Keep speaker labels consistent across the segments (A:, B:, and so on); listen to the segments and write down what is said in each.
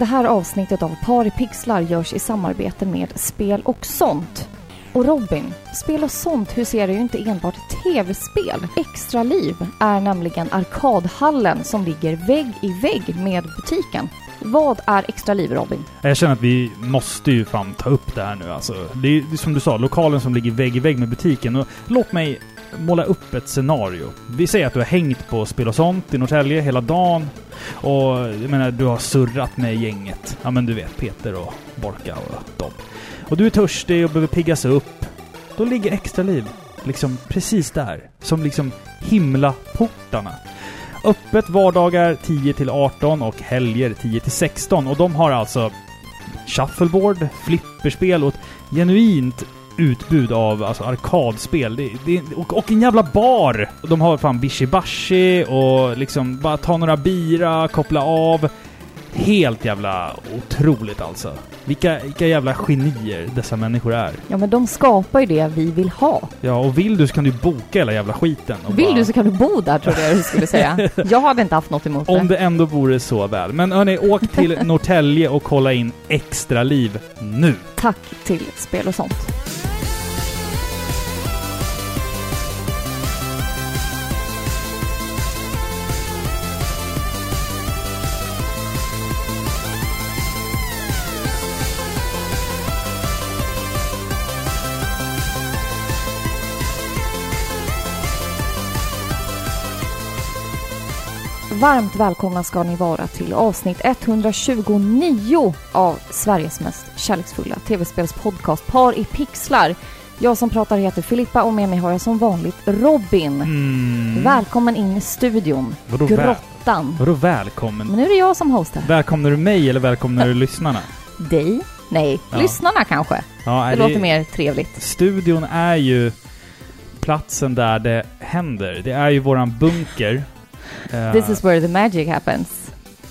A: Det här avsnittet av Par i pixlar görs i samarbete med Spel och sånt. Och Robin, Spel och sånt huserar ju inte enbart tv-spel. Extra liv är nämligen arkadhallen som ligger vägg i vägg med butiken. Vad är Extra liv, Robin?
B: Jag känner att vi måste ju fan ta upp det här nu alltså. Det är ju som du sa, lokalen som ligger vägg i vägg med butiken. Och låt mig måla upp ett scenario. Vi säger att du har hängt på Spel och sånt i Norrtälje hela dagen. Och jag menar, du har surrat med gänget. Ja men du vet, Peter och Borka och dem. Och du är törstig och behöver piggas upp. Då ligger Extra liv liksom precis där. Som liksom himlaportarna. Öppet vardagar 10 till 18 och helger 10 till 16. Och de har alltså shuffleboard, flipperspel och ett genuint utbud av alltså arkadspel. Det, det, och, och en jävla bar! De har fan Bishi Bashi och liksom bara ta några bira, koppla av. Helt jävla otroligt alltså. Vilka, vilka jävla genier dessa människor är.
A: Ja, men de skapar ju det vi vill ha.
B: Ja, och vill du så kan du boka hela jävla skiten.
A: Vill
B: bara-
A: du så kan du bo där, trodde jag du skulle säga. Jag hade inte haft något emot
B: Om
A: det.
B: det ändå vore så väl. Men hörni, åk till Norrtälje och kolla in Extra Liv nu.
A: Tack till Spel och sånt. Varmt välkomna ska ni vara till avsnitt 129 av Sveriges mest kärleksfulla tv-spelspodcast Par i pixlar. Jag som pratar heter Filippa och med mig har jag som vanligt Robin.
B: Mm.
A: Välkommen in i studion.
B: Vadå,
A: Grottan.
B: vadå välkommen?
A: Men nu är det jag som hostar.
B: Välkomnar du mig eller välkomnar du lyssnarna?
A: Dig? Nej,
B: Ja.
A: lyssnarna kanske.
B: Ja,
A: Det
B: är
A: låter mer trevligt.
B: Studion är ju platsen där det händer. Det är ju våran bunker. Eh,
A: This is where the magic happens.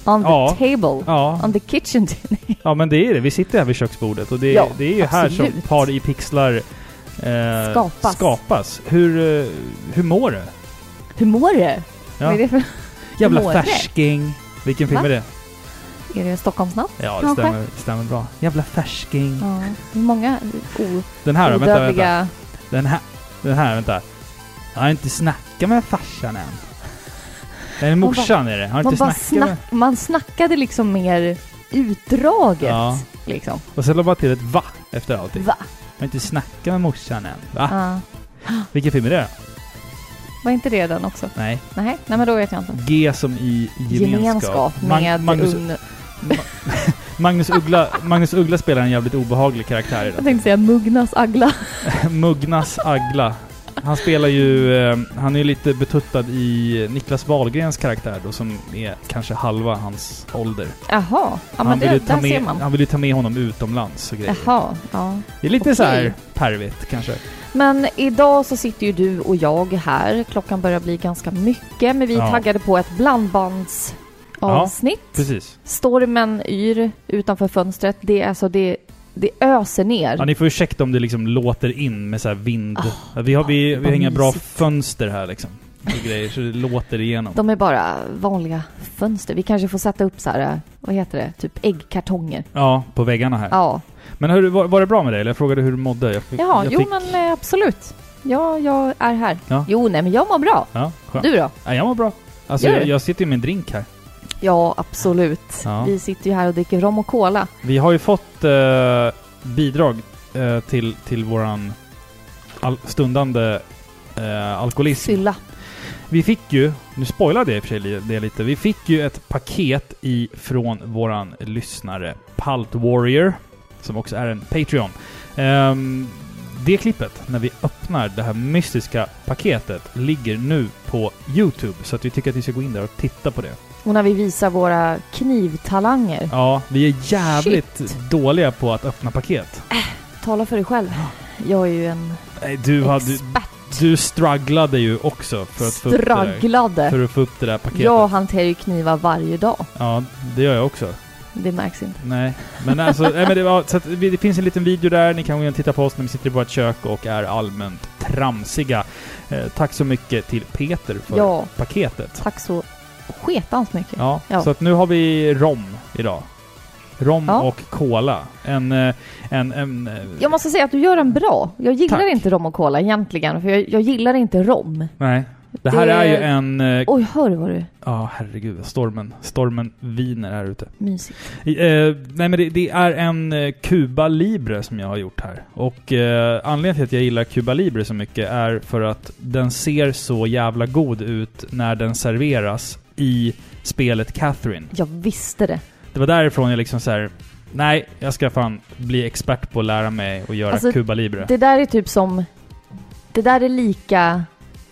A: On the
B: Ja.
A: table.
B: Ja,
A: On the kitchen
B: ja, men det är det. Vi sitter här vid köksbordet och det,
A: Ja,
B: det är ju här som. Par i pixlar eh,
A: Skapas.
B: skapas. Hur, eh, hur mår du?
A: Hur mår du? Vad är det för...
B: Jävla
A: mår det?
B: färsking. Vilken film
A: Va?
B: är det?
A: Är det Stockholmsnatt?
B: Ja, det stämmer, det stämmer bra. Jävla färsking.
A: Ja. Hur många o-
B: Den här då, vänta, vänta.
A: odödliga...
B: Den här, den här, vänta. Jag har inte snackat med farsan än. Nej,
A: Man
B: morsan är det. Har
A: Man,
B: inte
A: bara
B: snackat
A: snack, man snackade liksom mer utdraget.
B: Ja.
A: Liksom.
B: Och sen la bara till ett va efter allting.
A: Va?
B: Jag har inte snackat med morsan än. Va?
A: Ja.
B: Vilken film är det?
A: Var inte det den också?
B: Nej.
A: Nej, nej men då vet jag inte.
B: G som i gemenskap.
A: Gemenskap
B: Mag-
A: med
B: Magnus,
A: ung...
B: Magnus, Uggla, Magnus Uggla spelar en jävligt obehaglig karaktär i
A: Jag tänkte säga Mugnas Agla.
B: Mugnas Agla. Han spelar ju... Eh, han är lite betuttad i Niklas Wahlgrens karaktär då, som är kanske halva hans ålder.
A: Jaha, ja
B: han,
A: men
B: vill
A: det,
B: ju ta med, han vill ju ta med honom utomlands och grejer.
A: Jaha, ja.
B: Det är lite
A: Okej.
B: så här pervigt kanske.
A: Men idag så sitter ju du och jag här. Klockan börjar bli ganska mycket, men vi är
B: Ja.
A: taggade på ett blandbandsavsnitt.
B: Precis.
A: Stormen yr utanför fönstret. Det är alltså det, det öser ner.
B: Ja, ni får ursäkta om det liksom låter in med så här vind. Ja, vi har, vi, vi har inga bra fönster här liksom. Och grejer, så det låter igenom.
A: De är bara vanliga fönster. Vi kanske får sätta upp så här, vad heter det, typ äggkartonger.
B: Ja, på väggarna här.
A: Ja,
B: Men hur, var, var det bra med dig? Eller jag frågade hur du mådde. Jag fick,
A: Jaha,
B: jag
A: jo
B: fick,
A: men eh, absolut. Ja, jag är här.
B: Ja.
A: Jo, nej men jag mår bra.
B: Ja, skönt.
A: Du då?
B: Ja, jag mår bra. Alltså, jag, jag sitter ju med en drink här.
A: Ja, absolut.
B: Ja.
A: Vi sitter ju här och dricker rom och cola.
B: Vi har ju fått eh, bidrag eh, till, till våran al- stundande eh, alkoholism.
A: Fylla.
B: Vi fick ju, nu spoilade jag i och för sig det lite, vi fick ju ett paket ifrån våran lyssnare Palt Warrior, som också är en Patreon. Ehm, det klippet, när vi öppnar det här mystiska paketet, ligger nu på Youtube, så att vi tycker att vi ska gå in där och titta på det.
A: Och när vi visar våra knivtalanger.
B: Ja, vi är jävligt
A: Shit.
B: dåliga på att öppna paket.
A: Tala för dig själv. Jag är ju en
B: Nej, du, hade,
A: expert.
B: du strugglade ju också för att, få upp det där, för att få upp det där paketet.
A: Jag hanterar ju knivar varje dag.
B: Ja, det gör jag också.
A: Det märks inte.
B: Nej, men alltså, nej, men det, var, så det finns en liten video där, ni kan gå in och titta på oss när vi sitter i vårt kök och är allmänt tramsiga. Eh, tack så mycket till Peter för
A: Ja,
B: paketet.
A: tack så sketans mycket.
B: Ja,
A: Ja.
B: så att nu har vi rom idag. Rom
A: Ja.
B: och cola. En... eh, en, en eh,
A: Jag måste säga att du gör den bra. Jag gillar
B: Tack.
A: inte rom och cola egentligen, för jag, jag gillar inte rom.
B: nej. Det här
A: Det-
B: är ju en... eh,
A: Oj, hör du vad du...
B: Ja, herregud. Stormen. Stormen viner här ute.
A: Mysigt.
B: Eh, nej men det, det är en Cuba Libre som jag har gjort här. Och eh, anledningen till att jag gillar Cuba Libre så mycket är för att den ser så jävla god ut när den serveras i spelet Catherine.
A: Jag visste det.
B: Det var därifrån jag liksom så här. Nej, jag ska fan bli expert på att lära mig att göra
A: Alltså,
B: Cuba Libre.
A: Det där är typ som... Det där är lika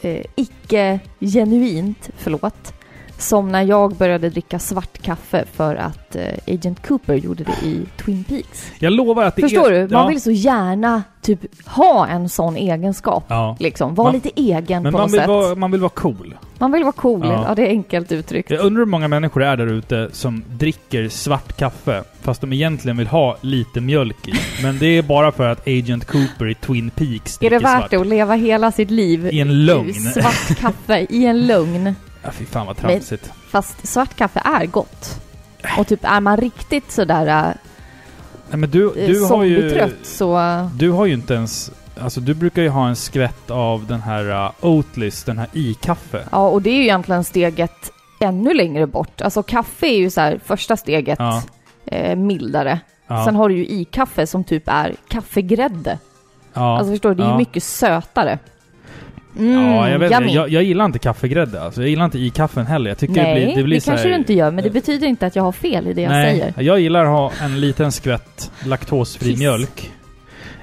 A: eh, icke-genuint, förlåt, som när jag började dricka svart kaffe för att eh, Agent Cooper gjorde det i Twin Peaks.
B: Jag lovar att det
A: Förstår
B: är...
A: du? Man vill så gärna typ ha en sån egenskap.
B: Ja.
A: Liksom. Vara
B: Man-
A: lite egen
B: Men
A: på
B: man
A: något
B: vill,
A: sätt.
B: vara, man vill vara cool.
A: Man vill vara cool.
B: Ja.
A: Ja. det är enkelt uttryckt.
B: Jag undrar hur många människor det är där ute som dricker svart kaffe fast de egentligen vill ha lite mjölk i. Men det är bara för att Agent Cooper i Twin Peaks
A: Är
B: dricker
A: det värt
B: svart.
A: det att leva hela sitt liv
B: I en lögn.
A: svart kaffe i en lögn?
B: Ja, fy fan vad tramsigt.
A: Fast svart kaffe är gott. Och typ är man riktigt sådär äh,
B: Nej, men du, du har ju...
A: zombietrött så...
B: Du har ju inte ens... Alltså du brukar ju ha en skvätt av den här uh, Oatlys, den här i-kaffe.
A: Ja, och det är ju egentligen steget ännu längre bort. Alltså kaffe är ju så här första steget
B: Ja.
A: eh, mildare.
B: Ja.
A: Sen har du ju i-kaffe som typ är kaffegrädde.
B: ja.
A: Alltså förstår du, det är ju mycket sötare. Mm,
B: ja, jag, vet,
A: yummy.
B: jag, jag gillar inte kaffegrädde. Alltså, jag gillar inte i-kaffen heller. Jag tycker
A: Nej,
B: det blir, det blir så
A: kanske
B: här-
A: du inte gör, men det betyder inte att jag har fel i det jag
B: Nej,
A: säger.
B: jag gillar att ha en liten skvätt laktosfri
A: Kiss.
B: mjölk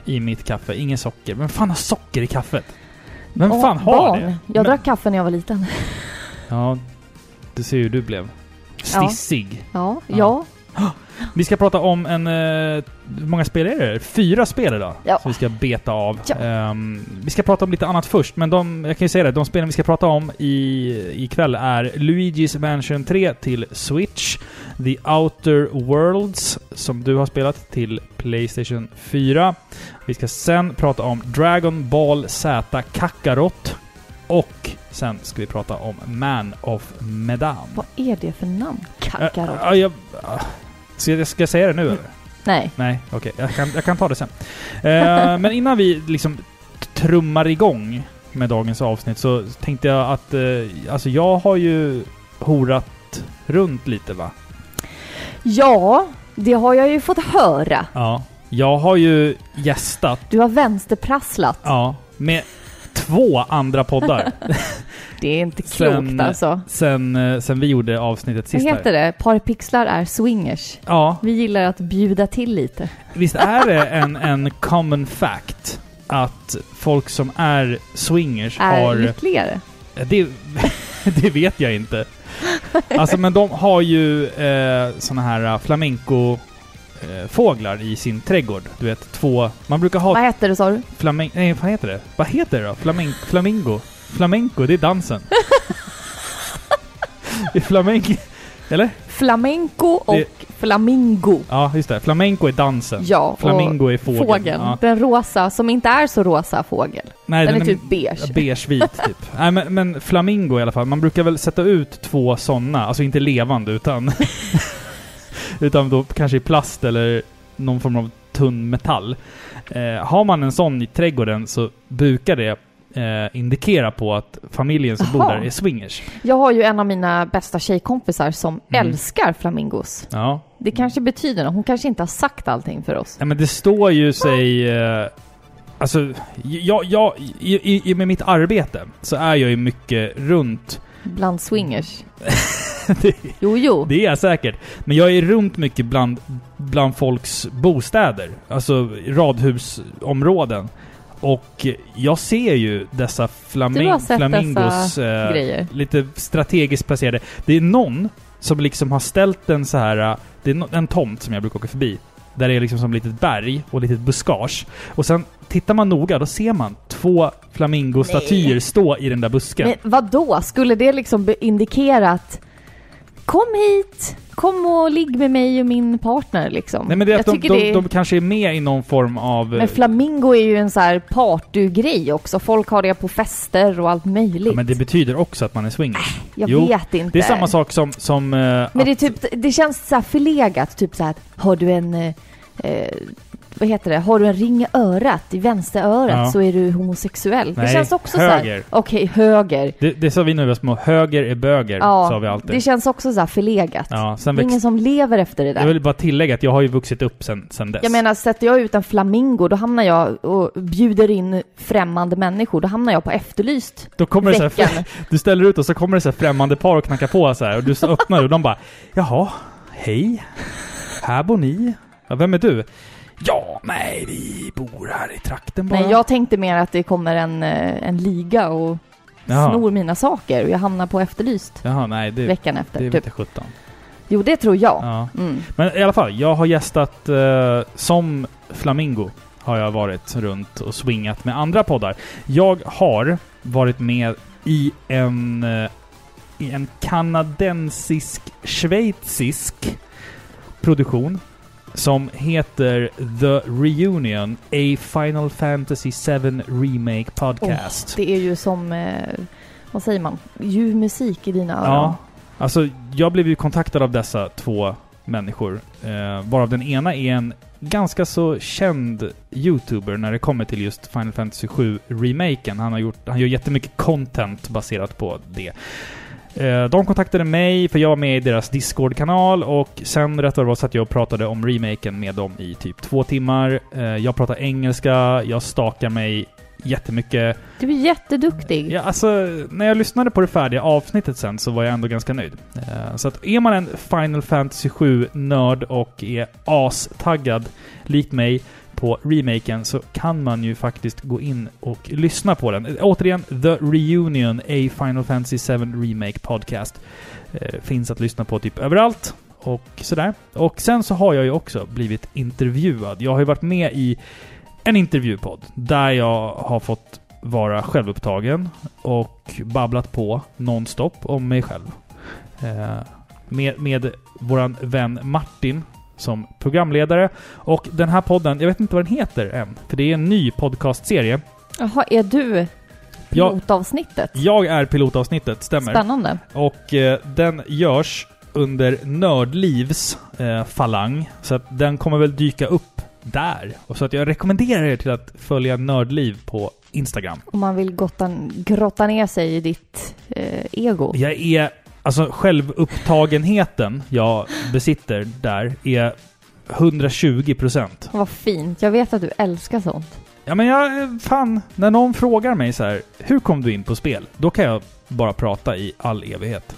B: i mitt kaffe. Ingen socker. Vem fan har socker i kaffet? Vem
A: Åh,
B: fan har
A: barn.
B: det?
A: Jag
B: Men-
A: drack kaffe när jag var liten.
B: Ja, du ser hur du blev. Stissig.
A: Ja,
B: Ja.
A: ja.
B: Vi ska prata om en... eh, hur många spel är det? Fyra spel idag.
A: Ja.
B: Som vi ska beta av.
A: Ja.
B: Ehm, vi ska prata om lite annat först, men de, jag kan ju säga det, de spelen vi ska prata om i, ikväll är Luigi's Mansion 3 till Switch, The Outer Worlds, som du har spelat, till Playstation 4. Vi ska sen prata om Dragon Ball Z Kakarot. Och sen ska vi prata om Man of Medan.
A: Vad är det för namn? Kakarot?
B: Ja, ja, jag, ska, jag, ska jag säga det nu eller?
A: Nej.
B: Nej, okej. Jag, kan, jag kan ta det sen. Eh, men innan vi liksom trummar igång med dagens avsnitt så tänkte jag att... Eh, alltså jag har ju horat runt lite va?
A: Ja, det har jag ju fått höra.
B: Ja. Jag har ju gästat,
A: Du har vänsterprasslat.
B: ja, med två andra poddar
A: Det är inte klokt
B: Sen-
A: alltså.
B: sen, eh, sen vi gjorde avsnittet
A: Vad
B: sist här.
A: heter det? Par pixlar är swingers.
B: Ja,
A: Vi gillar att bjuda till lite.
B: visst är det en, en common fact att folk som är swingers
A: Är
B: har...
A: lyckligare.
B: Det, det vet jag inte. Alltså men de har ju eh, såna här eh, flamenco eh, fåglar i sin trädgård. Du vet, två... Man brukar ha
A: Vad heter det sa du?
B: flamen... Nej, vad heter det? Vad heter det då? Flamen, flamingo? Flamenco, det är dansen. det är flamenco... Eller?
A: Flamenco och
B: Det-
A: flamingo.
B: Ja, just det. Flamenco är dansen.
A: Ja,
B: Flamingo är fågeln.
A: fågeln.
B: Ja.
A: Den rosa, som inte är så rosa fågel.
B: Nej,
A: Den är typ beige.
B: Beige-vit typ. Nej men, men flamingo i alla fall. Man brukar väl sätta ut två sådana, alltså inte levande utan... utan då kanske i plast eller någon form av tunn metall. Eh, har man en sån i trädgården så brukar det eh, indikera på att familjen som bor
A: Jaha.
B: där är swingers.
A: Jag har ju en av mina bästa tjejkompisar som
B: Mm.
A: älskar flamingos.
B: Ja.
A: Det kanske betyder något. Hon kanske inte har sagt allting för oss.
B: ja men det står ju sig... Eh, alltså, jag, jag, i, i, med mitt arbete så är jag ju mycket runt
A: Bland swingers.
B: det,
A: Jo, jo.
B: Det är jag säkert. Men jag är runt mycket bland, bland folks bostäder. Alltså radhusområden. Och jag ser ju dessa
A: sett
B: flamingos
A: dessa
B: eh, lite strategiskt placerade. Det är någon som liksom har ställt en så här... eh, Det är en tomt som jag brukar åka förbi. Där det är liksom som ett litet berg och litet buskage. Och sen tittar man noga, då ser man två flamingostatyer stå i den där busken.
A: Men vad då? Skulle det liksom indikera att Kom hit! Kom och ligg med mig och min partner liksom.
B: Nej men det är att de, de,
A: är-
B: de kanske är med i någon form av...
A: Men flamingo är ju en så här partygrej också. Folk har det på fester och allt möjligt.
B: ja, men det betyder också att man är swinger.
A: Jag
B: jo,
A: vet inte.
B: Det är samma sak som... som eh,
A: Men det, är
B: att-
A: typ, det känns så förlegat. Typ så här, har du en... Eh, eh, vad heter det? Har du en ring i örat, i vänsterörat,
B: Ja.
A: så är du homosexuell. det
B: Nej,
A: känns också så här...
B: höger.
A: Okej, höger.
B: Det, det sa vi när vi var små. Höger är böger, sa vi
A: Ja,
B: alltid.
A: det känns också så här förlegat.
B: ja,
A: det är ingen som lever efter det där.
B: Jag vill bara tillägga att jag har ju vuxit upp sen, sen dess.
A: Jag menar, sätter jag ut en flamingo, då hamnar jag och bjuder in främmande människor. Då hamnar jag på Efterlyst
B: Då kommer det så här, du ställer ut och så kommer det så här främmande par och knackar på så här och du så öppnar och de bara Jaha, hej, här bor ni. Ja, vem är du? Ja, nej, vi bor här i trakten bara.
A: Nej, jag tänkte mer att det kommer en, eh, en liga och
B: Jaha.
A: snor mina saker och jag hamnar på Efterlyst
B: Jaha, nej, det,
A: veckan efter.
B: det
A: typ.
B: vete sjutton.
A: Jo, det tror jag.
B: Ja.
A: Mm.
B: Men i alla fall, jag har gästat eh, som Flamingo har jag varit runt och swingat med andra poddar. Jag har varit med i en, eh, i en kanadensisk-schweizisk produktion som heter The Reunion, a Final Fantasy 7 Remake podcast.
A: Det är ju som, eh, vad säger man, ljuv musik i dina öron.
B: Ja, alltså jag blev ju kontaktad av dessa två människor. Eh, varav den ena är en ganska så känd YouTuber när det kommer till just Final Fantasy 7 remaken. Han, har gjort, han gör jättemycket content baserat på det. Eh, de kontaktade mig för jag var med i deras Discord-kanal och sen rätt vad det var satt jag och pratade om remaken med dem i typ två timmar. Eh, jag pratar engelska, jag stakar mig jättemycket.
A: Du är jätteduktig.
B: Ja, alltså, när jag lyssnade på det färdiga avsnittet sen så var jag ändå ganska nöjd. Eh, så att är man en Final Fantasy 7-nörd och är astaggad, likt mig, på remaken så kan man ju faktiskt gå in och lyssna på den. Återigen, The Reunion, a Final Fantasy 7 Remake Podcast. Eh, finns att lyssna på typ överallt. Och sådär. Och sen så har jag ju också blivit intervjuad. Jag har ju varit med i en intervjupodd där jag har fått vara självupptagen och babblat på nonstop om mig själv. Eh, med, med våran vän Martin som programledare. Och den här podden, jag vet inte vad den heter än, för det är en ny podcastserie.
A: Jaha, är du
B: Jag,
A: pilotavsnittet?
B: jag är pilotavsnittet, stämmer.
A: Spännande.
B: Och eh, den görs under Nördlivs eh, falang. Så att den kommer väl dyka upp där. Och så att jag rekommenderar er till att följa Nördliv på Instagram.
A: Om man vill gotta, grotta ner sig i ditt eh, ego.
B: Jag är... Alltså självupptagenheten jag besitter där är 120 procent.
A: Vad fint. Jag vet att du älskar sånt.
B: Ja men jag... Fan, när någon frågar mig så här, hur kom du in på spel? Då kan jag bara prata i all evighet.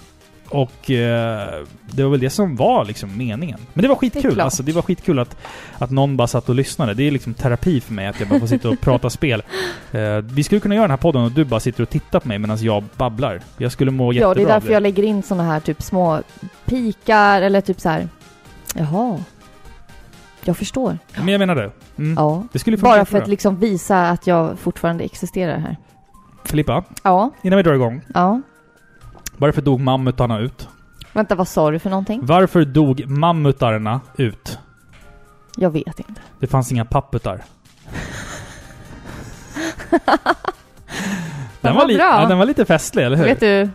B: Och eh, det var väl det som var liksom meningen. Men det var
A: Det
B: skitkul.
A: klart.
B: Alltså, det var skitkul att, att någon bara satt och lyssnade. Det är liksom terapi för mig att jag bara får sitta och prata spel. Eh, vi skulle kunna göra den här podden och du bara sitter och tittar på mig medan jag babblar. Jag skulle må jättebra
A: Ja, det är därför jag lägger in såna här typ små pikar eller typ så här. Jaha. Jag förstår.
B: Men jag menar det. Mm.
A: Ja.
B: Det
A: Bara för att liksom visa att jag fortfarande existerar här.
B: Filippa,
A: Ja.
B: innan vi drar igång.
A: Ja.
B: Varför dog mammutarna ut?
A: Vänta, vad sa du för någonting?
B: Varför dog mammutarna ut?
A: Jag vet inte.
B: Det fanns inga papputar.
A: Den var
B: li-
A: bra.
B: Ja, den var lite festlig, eller hur?
A: Vet du,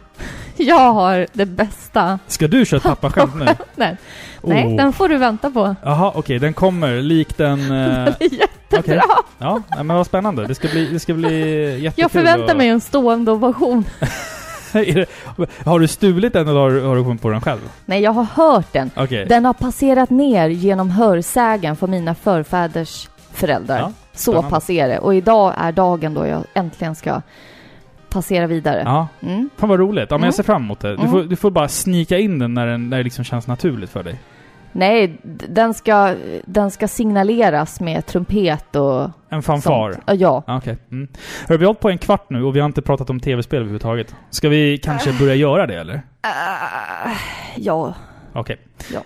A: jag har det bästa.
B: Ska du köra ett pappaskämt nu?
A: Nej, nej
B: Oh.
A: den får du vänta på.
B: Jaha, okej, den kommer likt en... Eh,
A: Den är jättebra.
B: okej. ja, nej, men vad spännande. Det ska bli, det ska bli jättekul.
A: Jag förväntar
B: att-
A: mig en stående ovation.
B: Har du stulit den eller har du, har du kommit på den själv?
A: Nej, jag har hört den.
B: Okej.
A: Den har passerat ner genom hörsägen från mina förfäders föräldrar.
B: Ja,
A: Så pass är det. Och idag är dagen då jag äntligen ska passera vidare.
B: Ja,
A: Mm.
B: fan vad roligt. Ja, men
A: Mm.
B: jag ser fram emot det. Du,
A: Mm.
B: får, du får bara snika in den när, den när det liksom känns naturligt för dig.
A: Nej, den ska, den ska signaleras med trumpet och
B: En fanfar.
A: sånt. Ja. Ja,
B: Okej. Mm. Hör, vi har hållit på en kvart nu och vi har inte pratat om tv-spel överhuvudtaget. Ska vi kanske börja göra det eller?
A: Äh, ja.
B: Okej.
A: Ja.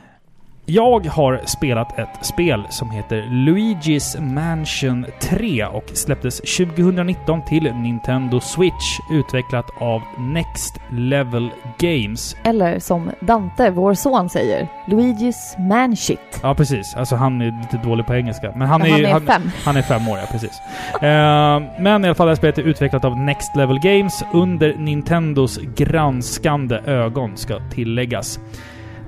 B: Jag har spelat ett spel som heter Luigi's Mansion 3 och släpptes 2019 till Nintendo Switch, utvecklat av Next Level Games.
A: Eller som Dante, vår son, säger. Luigi's Manshit.
B: Ja, precis. Alltså han är lite dålig på engelska. Men han är,
A: han är
B: han,
A: fem.
B: Han är fem år, ja precis. Eh, men i alla fall, det här spelet är utvecklat av Next Level Games under Nintendos granskande ögon, ska tilläggas.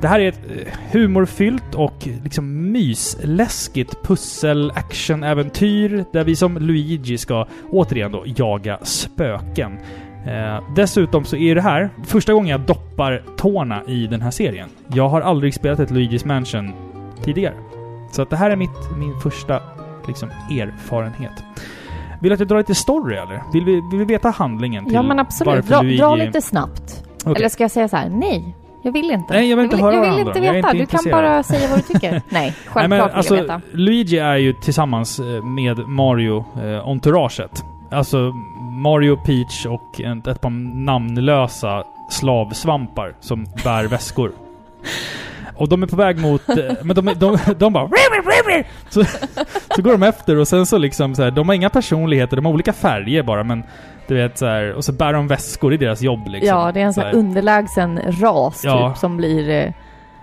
B: Det här är ett eh, humorfyllt och liksom mysläskigt pussel-action-äventyr där vi som Luigi ska återigen då jaga spöken. Eh, dessutom så är det här första gången jag doppar tårna i den här serien. Jag har aldrig spelat ett Luigi's Mansion tidigare. Så att det här är mitt, min första liksom, erfarenhet. Vill du att jag drar lite story eller? Vill vi, vill vi veta handlingen till
A: Ja men absolut. Dra,
B: Luigi...
A: dra lite snabbt.
B: Okej.
A: Eller ska jag säga så här? Nej, jag vill inte.
B: Nej, jag vill inte höra
A: Jag vill inte
B: om. Jag är
A: veta.
B: inte
A: du kan bara säga vad du tycker. Nej,
B: Nej,
A: självklart
B: men
A: vill
B: alltså,
A: jag veta.
B: Luigi är ju tillsammans eh, med Mario eh, entouraget. Alltså Mario, Peach och ett, ett par namnlösa slavsvampar som bär väskor. Och de är på väg mot... eh, Men de, de, de bara... Så, så går de efter och sen så liksom så här, De har inga personligheter, de har olika färger bara men... Du vet så här, Och så bär de väskor i deras jobb liksom.
A: Ja, det är en sån
B: Så
A: här underlägsen ras
B: Ja.
A: typ som blir... eh,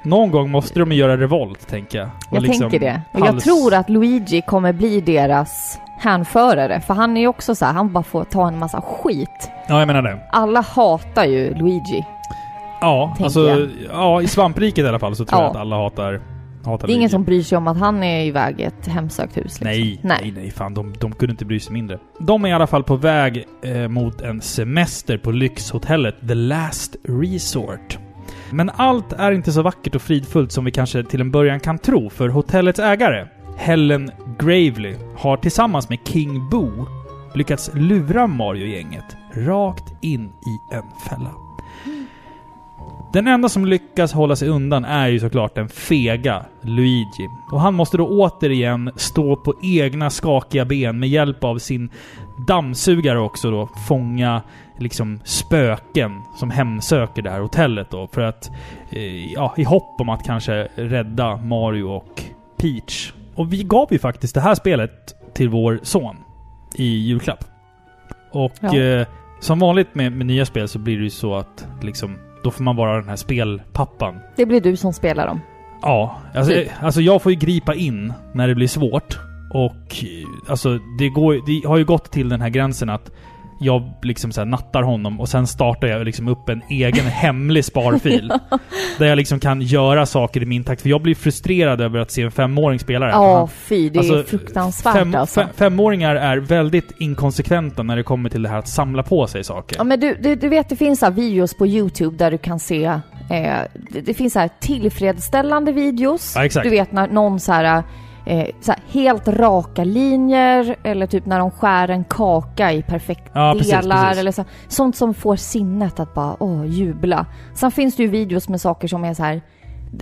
B: Någon gång måste de göra revolt, tänker jag. Och
A: Jag
B: liksom
A: tänker det. Och jag
B: hals-
A: tror att Luigi kommer bli deras hänförare. För han är ju också så här, han bara får ta en massa skit.
B: Ja, jag menar det.
A: Alla hatar ju Luigi.
B: Ja, alltså,
A: jag.
B: ja, i svampriket i alla fall så tror
A: Ja.
B: jag att alla hatar, hatar
A: Det är ingen som bryr sig om att han är iväg i ett hemsökt hus. Liksom.
B: Nej, nej, nej, fan. De, de kunde inte bry sig mindre. De är i alla fall på väg eh, mot en semester på lyxhotellet The Last Resort. Men allt är inte så vackert och fridfullt som vi kanske till en början kan tro, för hotellets ägare, Helen Gravely, har tillsammans med King Boo lyckats lura Mario-gänget rakt in i en fälla. Den enda som lyckas hålla sig undan är ju såklart den fega Luigi. Och han måste då återigen stå på egna skakiga ben med hjälp av sin dammsugare också då fånga liksom spöken som hemsöker det här hotellet då för att eh, ja, i hopp om att kanske rädda Mario och Peach. Och vi gav ju faktiskt det här spelet till vår son i julklapp. Och
A: Ja.
B: eh, som vanligt med, med nya spel så blir det ju så att liksom då får man vara den här spelpappan.
A: Det blir du som spelar dem.
B: Ja, alltså,
A: Typ.
B: alltså jag får ju gripa in när det blir svårt. Och alltså det, går, det har ju gått till den här gränsen att jag liksom så nattar honom och sen startar jag liksom upp en egen hemlig sparfil. Där jag liksom kan göra saker i min takt. För jag blir frustrerad över att se en femåring spela det.
A: Ja, fy. Det är
B: alltså,
A: fruktansvärt
B: fem,
A: alltså.
B: fem, femåringar är väldigt inkonsekventa när det kommer till det här att samla på sig saker.
A: Ja men du, du, du vet det finns så videos på Youtube där du kan se eh, det, det finns så här tillfredsställande videos.
B: Ja, exakt.
A: Du vet när någon så här, eh, så här helt raka linjer eller typ när de skär en kaka i perfekt
B: Ja, precis,
A: delar
B: precis.
A: eller så. Sånt som får sinnet att bara åh, jubla. Sen finns det ju videos med saker som är så här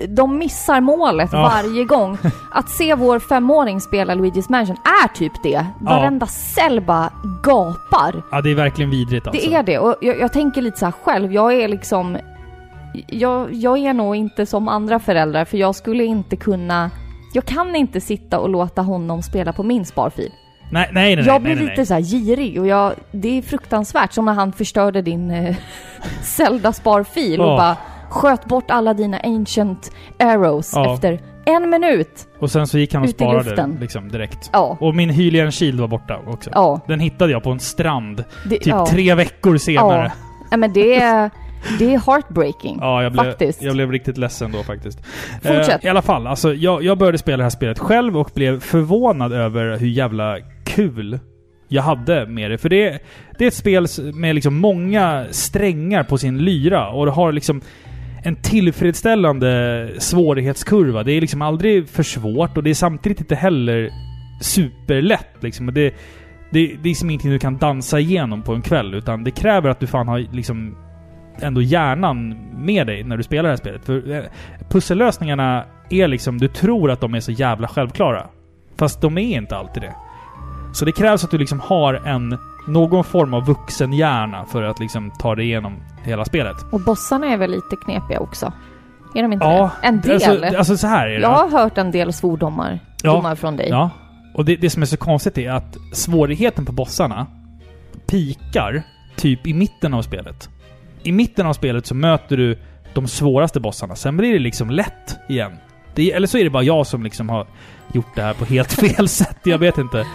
A: de missar målet
B: Ja.
A: varje gång. Att se vår femåring spela Luigi's Mansion är typ det. Varenda cell bara gapar.
B: Ja, det är verkligen vidrigt alltså.
A: Det är det. Och jag, jag tänker lite så själv. Jag är liksom... Jag, jag är nog inte som andra föräldrar för jag skulle inte kunna... Jag kan inte sitta och låta honom spela på min sparfil.
B: Nej, nej, nej.
A: jag
B: nej,
A: blir
B: nej,
A: lite
B: nej.
A: så här girig och jag, det är fruktansvärt. Som när han förstörde din eh, Zelda-sparfil och
B: Åh.
A: bara sköt bort alla dina ancient arrows
B: Ja.
A: efter en minut.
B: Och sen så gick han och sparade
A: luften.
B: liksom direkt.
A: Ja.
B: Och min Hylian Shield var borta också.
A: Ja.
B: Den hittade jag på en strand
A: Det,
B: typ
A: ja.
B: tre veckor senare.
A: Ja, men det är, det är heartbreaking.
B: Ja, jag blev,
A: Faktiskt.
B: jag blev riktigt ledsen då faktiskt.
A: Fortsätt.
B: Eh, I alla fall, alltså, jag, jag började spela det här spelet själv och blev förvånad över hur jävla kul jag hade med det. För det, det är ett spel med liksom många strängar på sin lyra och det har liksom en tillfredsställande svårighetskurva. Det är liksom aldrig för svårt och det är samtidigt inte heller superlätt liksom. Det, det, det är liksom ingenting du kan dansa igenom på en kväll utan det kräver att du fan har liksom ändå hjärnan med dig när du spelar det här spelet. För eh, pussellösningarna är liksom, du tror att de är så jävla självklara. Fast de är inte alltid det. Så det krävs att du liksom har en, någon form av vuxen hjärna för att liksom ta dig igenom hela spelet.
A: Och bossarna är väl lite knepiga också? Är de inte
B: Ja,
A: det? En del?
B: Alltså, alltså så här är det.
A: jag har hört en del svordomar
B: Ja.
A: från dig.
B: Ja. Och det, det som är så konstigt är att svårigheten på bossarna pikar typ i mitten av spelet. I mitten av spelet så möter du de svåraste bossarna. Sen blir det liksom lätt igen. Det, eller så är det bara jag som liksom har gjort det här på helt fel sätt. Jag vet inte.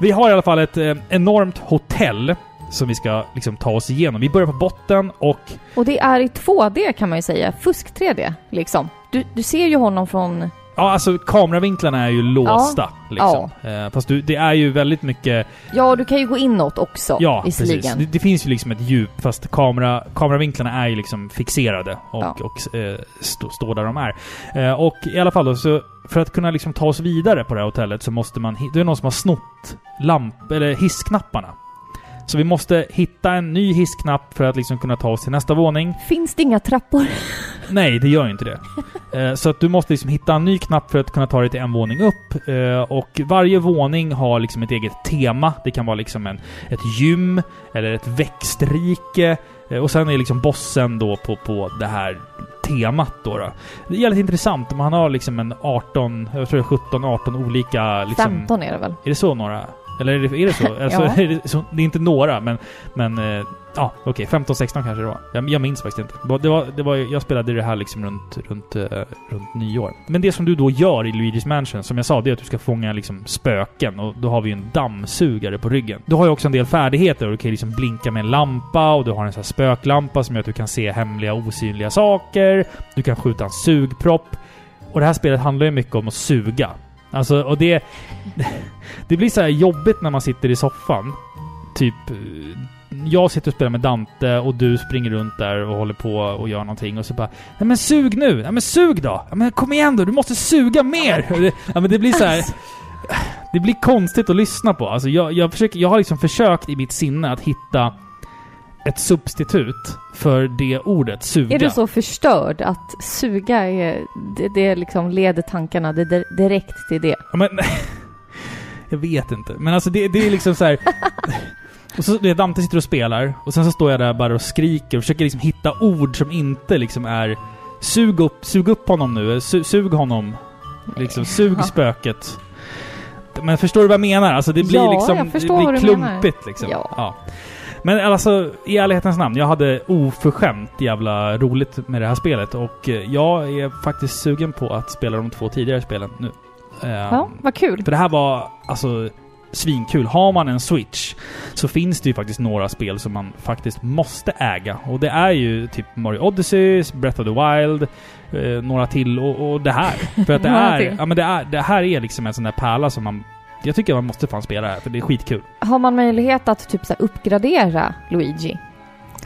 B: Vi har i alla fall ett eh, enormt hotell som vi ska liksom ta oss igenom. Vi börjar på botten och
A: Och det är i 2D kan man ju säga. Fusk 3D, liksom. Du, du ser ju honom från...
B: Ja, alltså kameravinklarna är ju låsta. Liksom. Eh, fast du, det är ju väldigt mycket...
A: Ja, du kan ju gå inåt också,
B: Ja, precis. Det, det finns ju liksom ett djup, fast kamera, kameravinklarna är ju liksom fixerade och,
A: Ja.
B: och eh, stå, står där de är. Eh, och i alla fall då, så för att kunna liksom ta oss vidare på det här hotellet så måste man... Det är någon som har snott lamp... eller hissknapparna. Så vi måste hitta en ny hissknapp för att liksom kunna ta oss till nästa våning.
A: Finns det inga trappor?
B: Nej, det gör ju inte det. Eh, Så att du måste liksom hitta en ny knapp för att kunna ta dig till en våning upp. Eh, Och varje våning har liksom ett eget tema. Det kan vara liksom en, ett gym, eller ett växtrike. Eh, Och sen är liksom bossen då på, på det här temat då, då. Det är jävligt intressant. Man har liksom en 18, jag tror det är 17, 18 olika liksom...
A: 15 är det väl?
B: Är det så några? Eller är det, är det så? Alltså,
A: Ja.
B: är det, så? Det är inte några, men... men eh, ja, okej. 15-16 kanske det var. Jag, jag minns faktiskt inte. Det var, det var, jag spelade det här liksom runt, runt, eh, runt nyår. Men det som du då gör i Luigi's Mansion, som jag sa, det är att du ska fånga liksom spöken. Och då har vi ju en dammsugare på ryggen. Du har ju också en del färdigheter. Och du kan liksom blinka med en lampa och du har en sån här spöklampa som gör att du kan se hemliga osynliga saker. Du kan skjuta en sugpropp. Och det här spelet handlar ju mycket om att suga. Alltså, och det... Det blir så här jobbigt när man sitter i soffan. Typ... Eh, jag sitter och spelar med Dante och du springer runt där och håller på och gör någonting och så bara Nej men sug nu! Ja men sug då! Ja men kom igen då! Du måste suga mer! Ja men det blir så här. Det blir konstigt att lyssna på. Alltså jag, jag, försöker, jag har liksom försökt i mitt sinne att hitta ett substitut för det ordet, suga.
A: Är du så förstörd att suga är... Det, det liksom leder tankarna det, det, direkt till det?
B: Ja, men... jag vet inte. Men alltså det, det är liksom så här. Och så det Dante sitter och spelar, och sen så står jag där bara och skriker och försöker liksom hitta ord som inte liksom är Sug upp, sug upp honom nu, su, sug honom. Liksom, sug
A: Ja.
B: spöket. Men förstår du vad jag menar? Alltså det blir
A: Ja,
B: liksom... det blir klumpigt liksom.
A: Ja.
B: Men alltså, i ärlighetens namn, jag hade oförskämt jävla roligt med det här spelet och eh, jag är faktiskt sugen på att spela de två tidigare spelen nu. Ehm,
A: Ja, vad kul.
B: för det här var alltså svinkul. Har man en Switch så finns det ju faktiskt några spel som man faktiskt måste äga. Och det är ju typ Mario Odyssey, Breath of the Wild, eh, några till och, och det här. För att det är, ja men det är, det här är liksom en sån där pärla som man... Jag tycker man måste fan spela det här, för det är skitkul.
A: Har man möjlighet att typ så här, uppgradera Luigi?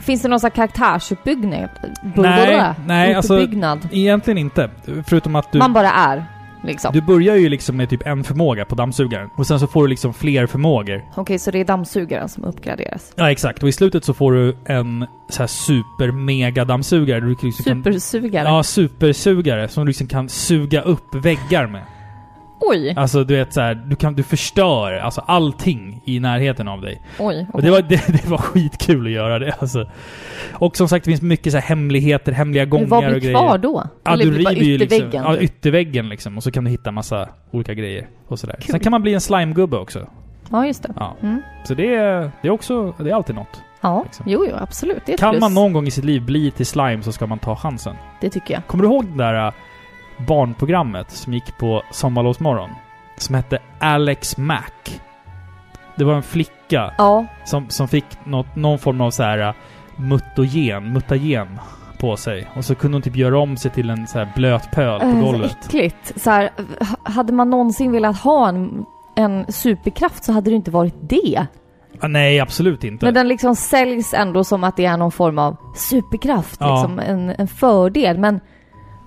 A: Finns det någon sån här karaktärsuppbyggnad?
B: Nej, nej, alltså-? Egentligen inte. Förutom att du...
A: Man bara är, liksom.
B: Du börjar ju liksom med typ en förmåga på dammsugaren. Och sen så får du liksom fler förmågor.
A: Okej, så det är dammsugaren som uppgraderas?
B: Ja, exakt. Och i slutet så får du en så här super-mega-dammsugare. Liksom kan,
A: Supersugare?
B: Ja, supersugare som du liksom kan suga upp väggar med.
A: Oj,
B: Alltså du vet så här, du kan, du förstör alltså allting i närheten av dig.
A: oj.
B: Och det var, det, det var skitkul att göra det alltså. Och som sagt det finns mycket så här hemligheter, hemliga gångar
A: Vad blir
B: och grejer.
A: kvar då?
B: Ja,
A: Eller
B: du
A: blir
B: river ju liksom, ja,
A: typ?
B: ytterväggen liksom. Och så kan du hitta massa olika grejer och sådär. Sen kan man bli en slimegubbe också.
A: ja, just det.
B: Ja.
A: Mm.
B: Så det är, det är också, det är alltid något.
A: Ja,
B: Liksom.
A: jo, jo, absolut.
B: Kan
A: plus.
B: man någon gång i sitt liv bli till slime så ska man ta chansen.
A: Det tycker jag.
B: Kommer du ihåg det där äh, barnprogrammet som gick på Sommarlovsmorgon? Som hette Alex Mac. Det var en flicka
A: Ja,
B: som, som fick något, någon form av så här äh, mutagen, mutagen på sig. Och så kunde hon typ göra om sig till en så här blöt pöl på
A: äh, så
B: golvet.
A: äckligt. Så här, hade man någonsin velat ha en, en superkraft så hade det inte varit det.
B: Ah, nej, absolut inte.
A: Men den liksom säljs ändå som att det är någon form av superkraft,
B: Ja.
A: liksom en, en fördel. Men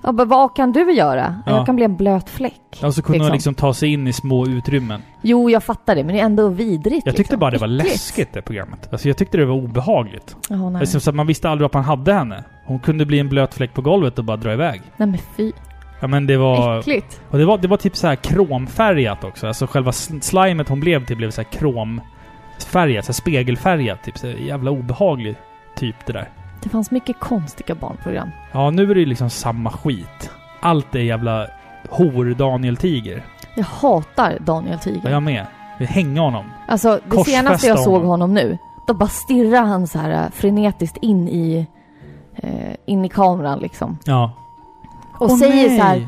A: ja, vad kan du göra?
B: Ja.
A: Jag kan bli en blöt fläck.
B: och så kunde hon
A: liksom.
B: liksom ta sig in i små utrymmen.
A: Jo, jag fattar det, men det är ändå vidrigt.
B: Jag tyckte
A: liksom.
B: bara det var
A: Äckligt.
B: läskigt det programmet. Alltså jag tyckte det var obehagligt.
A: Jaha, nej.
B: Liksom, så man visste aldrig att man hade henne. Hon kunde bli en blöt fläck på golvet och bara dra iväg.
A: nej men fy.
B: Ja men det var...
A: Äckligt.
B: Och det var, det var typ så här kromfärgat också. Alltså själva sl- slimet hon blev till blev så här kromfärgat, så här spegelfärgat. Typ så jävla obehaglig typ det där.
A: Det fanns mycket konstiga barnprogram.
B: Ja, nu är det ju liksom samma skit. Allt är jävla hor-Daniel Tiger.
A: Jag hatar Daniel
B: Ja,
A: Tiger.
B: jag med. Vi hänger honom.
A: Alltså, det
B: Korsfästa
A: senaste jag såg
B: honom.
A: nu, då bara stirrar han så här äh, frenetiskt in i, eh, in i kameran liksom.
B: Ja.
A: Och
B: Åh,
A: säger
B: nej!
A: så här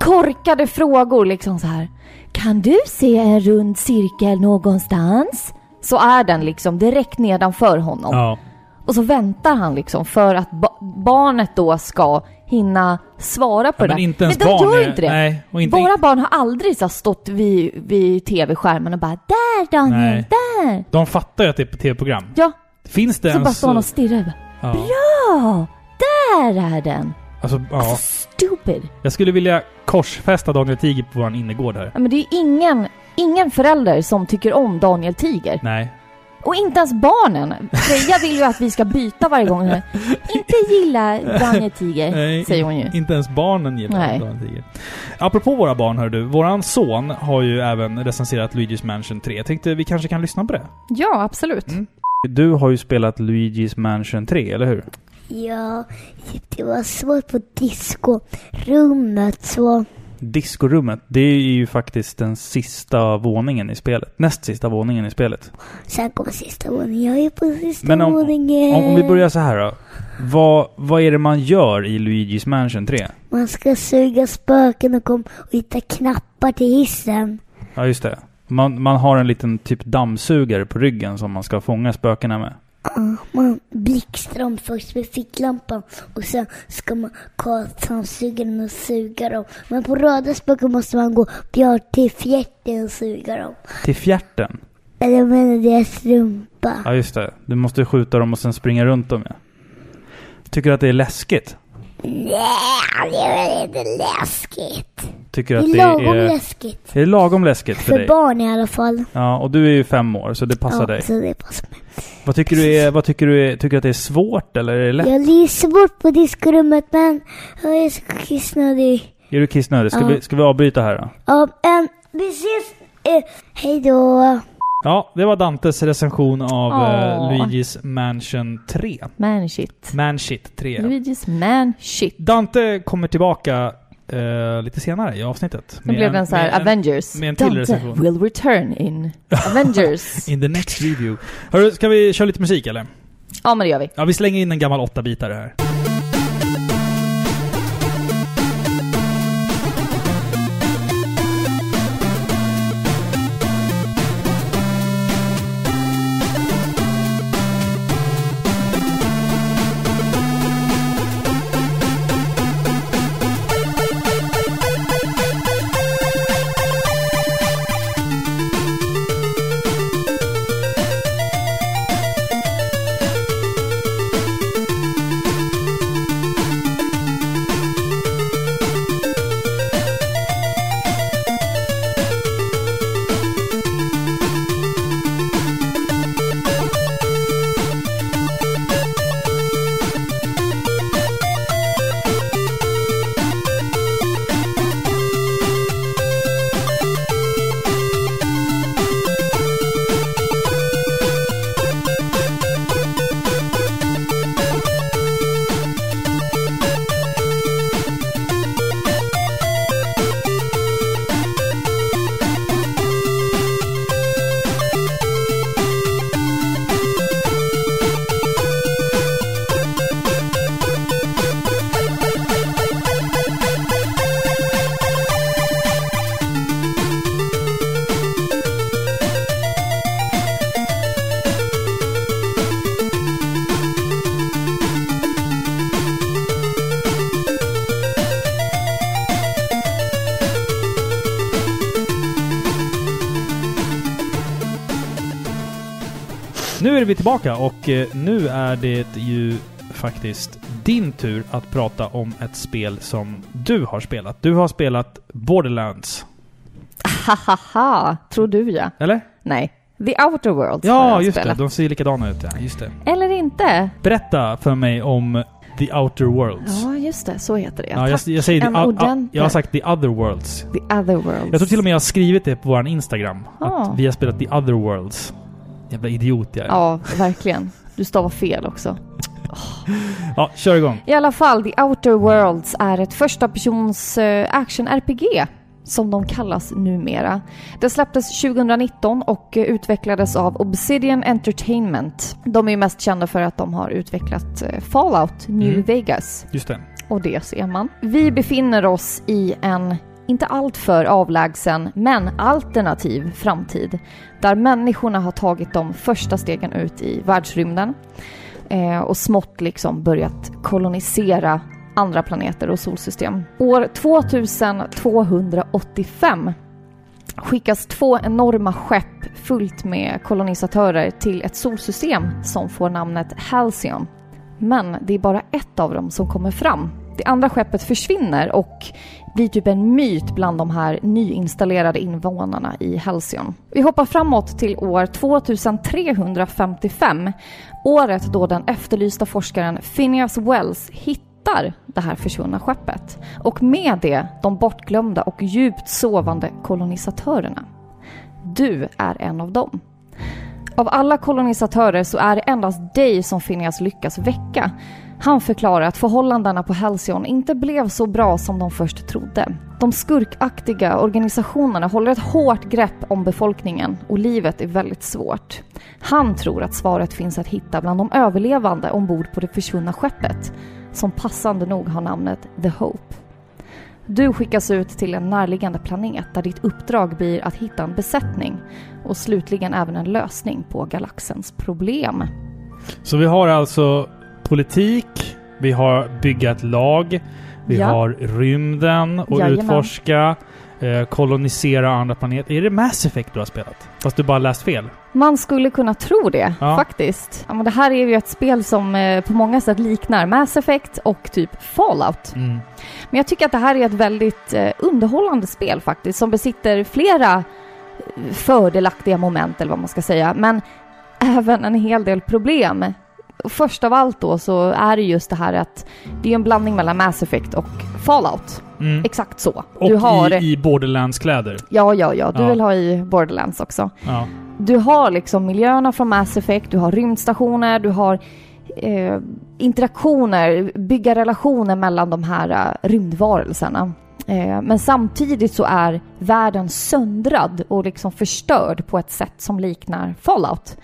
A: korkade frågor liksom så här. Kan du se en rund cirkel någonstans? Så är den liksom direkt nedanför honom.
B: Ja.
A: Och så väntar han liksom för att ba- barnet då ska hinna svara på
B: ja
A: det.
B: men inte ens
A: men de
B: barn
A: gör
B: är,
A: inte det.
B: Nej, och inte...
A: Våra barn har aldrig så stått vid, vid tv-skärmen och bara Där Daniel,
B: Nej.
A: där!
B: De fattar ju att det är på tv-program.
A: Ja,
B: Finns det
A: så bara
B: ens...
A: står han och stirrar. Bara,
B: Ja.
A: Ja, där är den!
B: Alltså, ja.
A: Alltså stupid!
B: Jag skulle vilja korsfästa Daniel Tiger på vår innergård här.
A: Ja, men det är ingen, ingen förälder som tycker om Daniel Tiger.
B: Nej.
A: Och inte ens barnen. Freja vill ju att vi ska byta varje gång. Inte gilla Daniel Tiger,
B: Nej,
A: säger hon ju.
B: Inte ens barnen gillar
A: Nej.
B: Daniel Tiger. Apropå våra barn, hör du. Våran son har ju även recenserat Luigi's Mansion 3. Jag tänkte vi kanske kan lyssna på det.
A: Ja, absolut.
B: Mm. Du har ju spelat Luigi's Mansion 3, eller hur?
C: Ja, det var svårt på discorummet så...
B: Discorummet, det är ju faktiskt den sista våningen i spelet. Näst sista våningen i spelet.
C: Sen kommer sista våningen. Jag är på sista
B: Men om,
C: våningen.
B: om, om vi börjar så här då. Vad, vad är det man gör i Luigi's Mansion 3?
C: Man ska suga spöken och kom och hitta knappar till hissen.
B: Ja, just det. Man, man har en liten typ dammsugare på ryggen som man ska fånga spökena med.
C: Ja, man blixtrar först med ficklampan och sen ska man ta sugaren och suga dem. Men på röda spöken måste man gå till fjärten och suga dem.
B: Till fjärten.
C: Eller jag menar deras rumpa.
B: Ja, just det. Du måste skjuta dem och sen springa runt dem, ja. Tycker du att det är läskigt?
C: Nej, det är inte läskigt.
B: Tycker
C: Det
B: att
C: är
B: det
C: lagom
B: är...
C: läskigt.
B: Är det lagom läskigt för,
C: För
B: dig?
C: barn i alla fall.
B: Ja, och du är ju fem år, så det passar
C: ja,
B: dig.
C: så det passar mig.
B: Vad tycker du är... Vad tycker du är... Tycker att det är svårt, eller är det lätt?
C: Jag är svårt på diskorummet men jag är så kissnödig.
B: Är du kissnödig? Ska,
C: Ja.
B: vi, ska vi avbryta här då?
C: Ja, um, vi ses. Uh, hej då.
B: Ja, det var Dantes recension av uh, Luigi's Mansion 3.
A: Man shit.
B: Manshit 3.
A: Luigi's man shit.
B: Dante kommer tillbaka eh, lite senare i avsnittet.
A: Sen blev den så här
B: med en-
A: Avengers.
B: med en till
A: Dante
B: recension.
A: will return in Avengers.
B: In the next review. Hörru, ska vi köra lite musik eller?
A: ja, men det gör vi.
B: Ja, vi slänger in en gammal åtta bitare här. Tillbaka och eh, nu är det ju faktiskt din tur att prata om ett spel som du har spelat. Du har spelat Borderlands,
A: Hahaha, tror du ja.
B: eller?
A: Nej. The Outer Worlds
B: Ja, just
A: spelat.
B: det. De ser likadana ut, ja. Just det.
A: Eller inte.
B: Berätta för mig om The Outer Worlds.
A: Ja, just det. Så heter det.
B: Ja, jag, jag säger
A: en
B: the. Jag har sagt The Other Worlds.
A: The Other Worlds.
B: Jag tror till och med jag har skrivit det på vår Instagram.
A: Ah.
B: Att vi har spelat The Other Worlds. Jävla idiot jag är.
A: Ja, verkligen. Du stavar fel också.
B: Ja, kör igång.
A: I alla fall, The Outer Worlds är ett första persons eh, action-RPG som de kallas numera. Det släpptes 2019 och eh, utvecklades av Obsidian Entertainment. De är ju mest kända för att de har utvecklat eh, Fallout New
B: Mm.
A: Vegas.
B: Just det.
A: Och det ser man. Vi befinner oss i en inte alltför avlägsen, men alternativ framtid där människorna har tagit de första stegen ut i världsrymden eh, och smått liksom börjat kolonisera andra planeter och solsystem. År 2285 skickas två enorma skepp fullt med kolonisatörer till ett solsystem som får namnet Halcyon. Men det är bara ett av dem som kommer fram. Det andra skeppet försvinner och blir typ en myt bland de här nyinstallerade invånarna i Halcyon. Vi hoppar framåt till år 2355, året då den efterlysta forskaren Phineas Wells hittar det här försvunna skeppet. Och med det de bortglömda och djupt sovande kolonisatörerna. Du är en av dem. Av alla kolonisatörer så är det endast dig som Phineas lyckas väcka. Han förklarar att förhållandena på Halcyon inte blev så bra som de först trodde. De skurkaktiga organisationerna håller ett hårt grepp om befolkningen och livet är väldigt svårt. Han tror att svaret finns att hitta bland de överlevande ombord på det försvunna skeppet, som passande nog har namnet The Hope. Du skickas ut till en närliggande planet där ditt uppdrag blir att hitta en besättning och slutligen även en lösning på galaxens problem.
B: Så vi har alltså politik, vi har bygga ett lag, vi
A: Ja.
B: har rymden och
A: Jajamän.
B: utforska, eh, kolonisera andra planeter. Är det Mass Effect du har spelat? Fast du bara läst fel?
A: Man skulle kunna tro det,
B: Ja.
A: faktiskt. Ja, men det här är ju ett spel som eh, på många sätt liknar Mass Effect och typ Fallout.
B: Mm.
A: Men jag tycker att det här är ett väldigt eh, underhållande spel faktiskt, som besitter flera eh, fördelaktiga moment, eller vad man ska säga, men även en hel del problem. Först av allt då så är det just det här att det är en blandning mellan Mass Effect och Fallout.
B: Mm.
A: Exakt så.
B: Och
A: du har...
B: i, i Borderlands-kläder.
A: Ja, ja, ja. Du
B: Ja.
A: vill ha i Borderlands också.
B: Ja.
A: Du har liksom miljöerna från Mass Effect, du har rymdstationer, du har eh, interaktioner, bygga relationer mellan de här eh, rymdvarelserna. Eh, men samtidigt så är världen söndrad och liksom förstörd på ett sätt som liknar Fallout.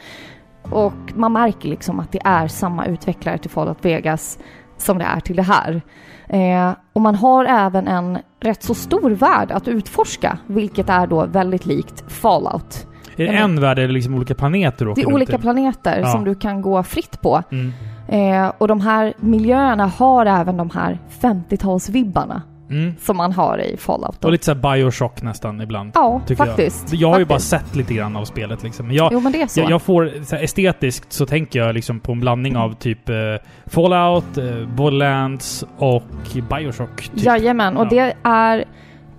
A: Och man märker liksom att det är samma utvecklare till Fallout Vegas som det är till det här. Eh, och man har även en rätt så stor värld att utforska, vilket är då väldigt likt Fallout.
B: Är det en värld eller liksom olika planeter
A: Det är olika
B: i?
A: planeter
B: Ja.
A: som du kan gå fritt på.
B: Mm.
A: Eh, och de här miljöerna har även de här 50-talsvibbarna
B: Mm.
A: som man har i Fallout.
B: Och lite såhär Bioshock nästan ibland.
A: ja, faktiskt.
B: Jag, jag har ju bara
A: Faktiskt.
B: sett lite grann av spelet liksom. Men jag,
A: Jo, men det är så.
B: jag, jag får, så här, estetiskt så tänker jag liksom på en blandning av typ eh, Fallout, eh, Borderlands och Bioshock. Typ.
A: Jajamän, och
B: Ja.
A: det är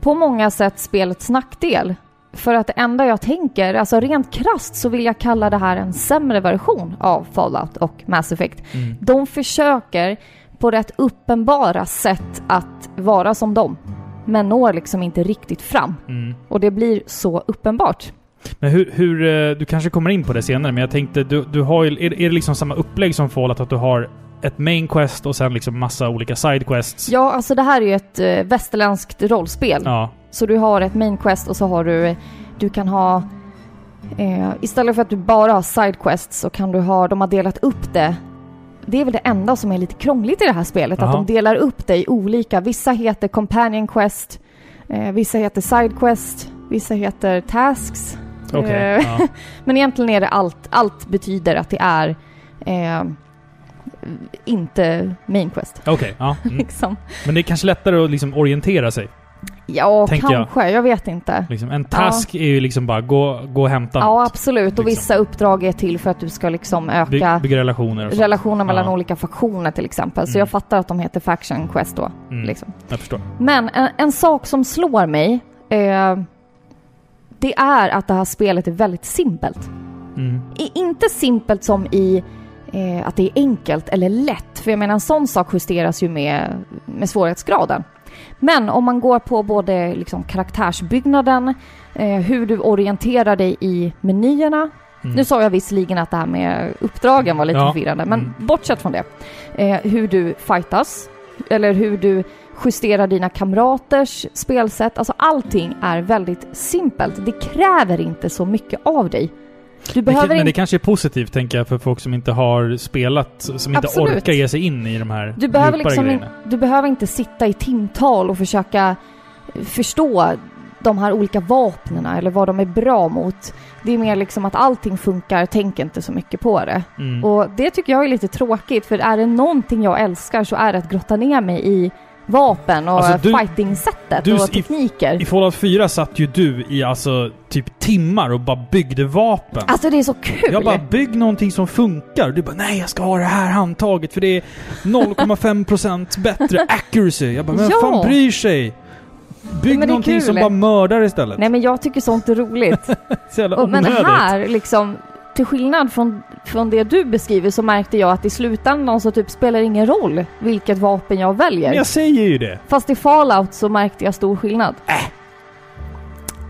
A: på många sätt spelets nackdel. För att det enda jag tänker, alltså rent krasst så vill jag kalla det här en sämre version av Fallout och Mass Effect.
B: Mm.
A: De försöker på rätt uppenbara sätt att vara som dem. Men når liksom inte riktigt fram.
B: Mm.
A: Och det blir så uppenbart.
B: Men hur, hur, eh, du kanske kommer in på det senare, men jag tänkte, du, du har ju, är, är det liksom samma upplägg som Fallout? Att du har ett main quest och sen liksom massa olika side quests?
A: Ja, alltså det här är ju ett eh, västerländskt rollspel.
B: Ja.
A: Så du har ett main quest och så har du, du kan ha, eh, istället för att du bara har side quests så kan du ha, de har delat upp det. Det är väl det enda som är lite krångligt i det här spelet,
B: Jaha.
A: att de delar upp i olika. Vissa heter companion quest, eh, vissa heter side quest, vissa heter tasks.
B: Okej.
A: Eh,
B: ja.
A: Men egentligen är det allt, allt betyder att det är eh, inte main quest.
B: Okej, ja. Mm.
A: Liksom.
B: Men det är kanske lättare att liksom orientera sig.
A: Ja,
B: Tänker jag.
A: kanske. Jag. vet inte.
B: Liksom. En task är ju liksom bara gå, gå och hämta
A: Ja,
B: något.
A: absolut. Och
B: liksom.
A: vissa uppdrag är till för att du ska liksom
B: By,
A: öka
B: bygga relationer och sånt.
A: relationer mellan
B: Ja.
A: olika faktioner till exempel. Så
B: Mm.
A: jag fattar att de heter Faction Quest då.
B: Mm.
A: Liksom.
B: Jag förstår.
A: Men en, en sak som slår mig, eh, det är att det här spelet är väldigt simpelt.
B: Mm.
A: Inte simpelt som i eh, att det är enkelt eller lätt. För jag menar en sån sak justeras ju med, med svårighetsgraden. Men om man går på både liksom karaktärsbyggnaden, eh, hur du orienterar dig i menyerna,
B: Mm.
A: Nu sa jag visserligen att det här med uppdragen var lite
B: Ja.
A: förvirrande, men
B: Mm.
A: bortsett från det. Eh, hur du fightas, eller hur du justerar dina kamraters spelsätt. Alltså allting är väldigt simpelt. Det kräver inte så mycket av dig. Du
B: Men,
A: behöver
B: men det
A: inte...
B: kanske är positivt, tänker jag, för folk som inte har spelat, som inte
A: Absolut.
B: orkar ge sig in i de här
A: Du behöver, liksom, in-
B: grejerna.
A: du behöver inte sitta i timtal och försöka förstå de här olika vapnen eller vad de är bra mot. Det är mer liksom att allting funkar, tänk inte så mycket på det.
B: Mm.
A: Och det tycker jag är lite tråkigt, för är det någonting jag älskar så är det att grotta ner mig i vapen och
B: Alltså,
A: fighting-sättet och
B: i-
A: tekniker.
B: I Fallout 4 satt ju du i alltså typ timmar och bara byggde vapen.
A: Alltså det är så kul!
B: Jag bara, bygg någonting som funkar. Du bara, nej jag ska ha det här handtaget för det är 0,5% bättre accuracy. Jag bara, men
A: Ja.
B: fan bryr sig? Bygg någonting
A: kul.
B: som bara mördar istället.
A: Nej men jag tycker sånt är roligt.
B: Så jävla
A: Och, men här liksom, till skillnad från, från det du beskriver så märkte jag att i slutändan så typ spelar det ingen roll vilket vapen jag väljer.
B: Men jag säger ju det.
A: Fast i Fallout så märkte jag stor skillnad.